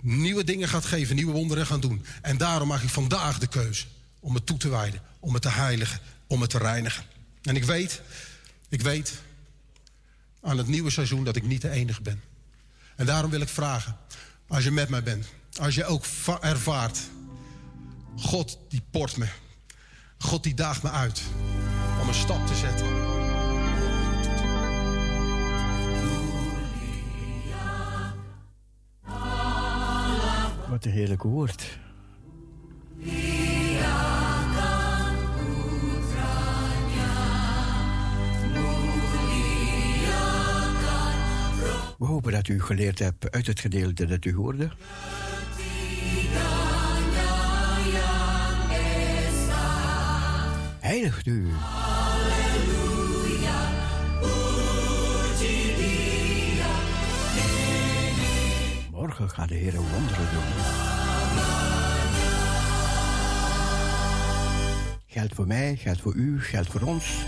nieuwe dingen gaat geven, nieuwe wonderen gaan doen. En daarom maak ik vandaag de keuze om het toe te wijden, om het te heiligen, om het te reinigen. En ik weet, ik weet aan het nieuwe seizoen dat ik niet de enige ben. En daarom wil ik vragen, als je met mij bent, als je ook va- ervaart, God die port me, God die daagt me uit om een stap te zetten. Wat een heerlijk woord. We hopen dat u geleerd hebt uit het gedeelte dat u hoorde. Heiligt u. Morgen gaat de Heer wonderen doen. Geldt voor mij, geldt voor u, geldt voor ons.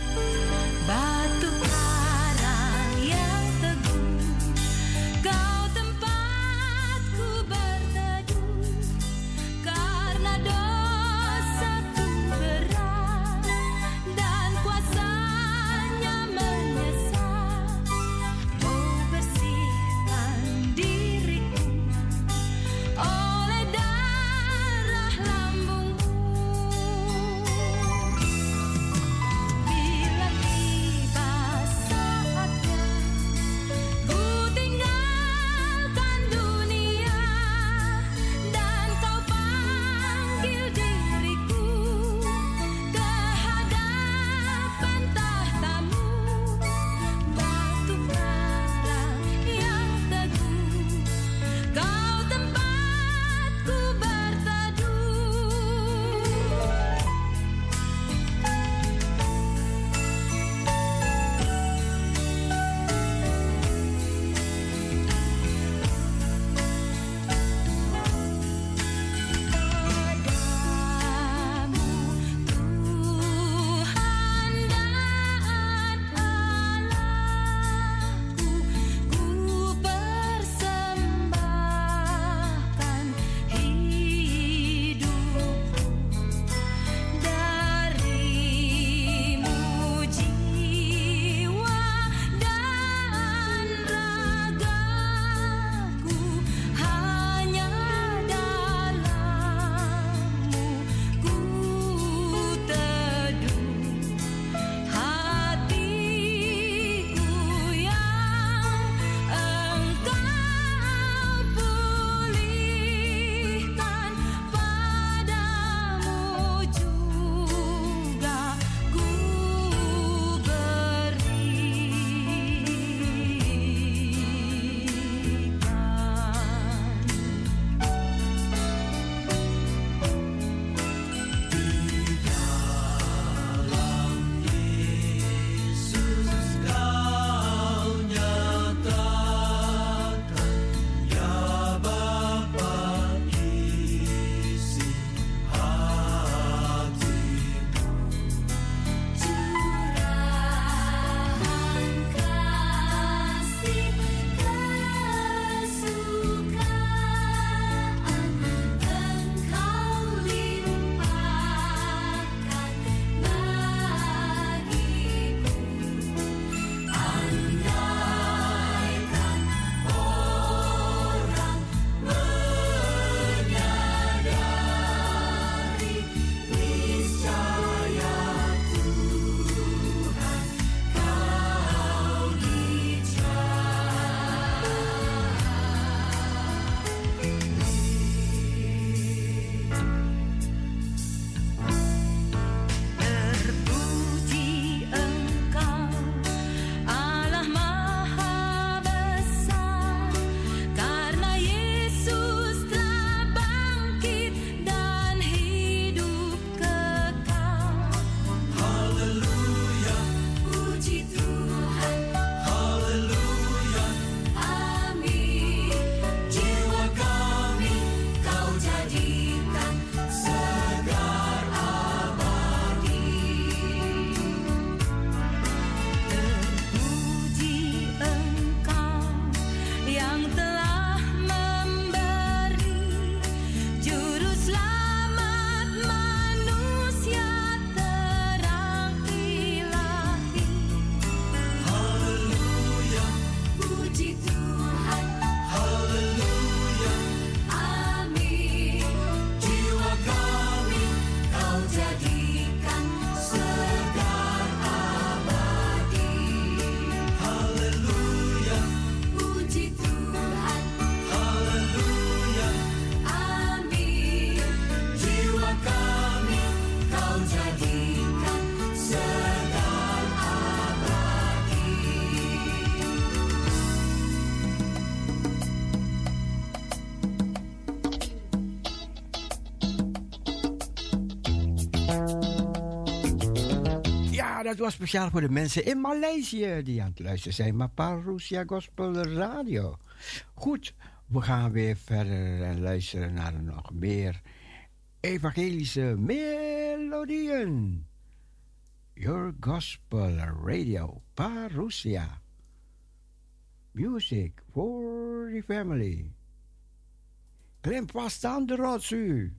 Dat was speciaal voor de mensen in Maleisië die aan het luisteren zijn. Maar Parousia Gospel Radio. Goed, we gaan weer verder en luisteren naar nog meer evangelische melodieën. Your Gospel Radio, Parousia. Music for the family. Klem vast aan de rotsu.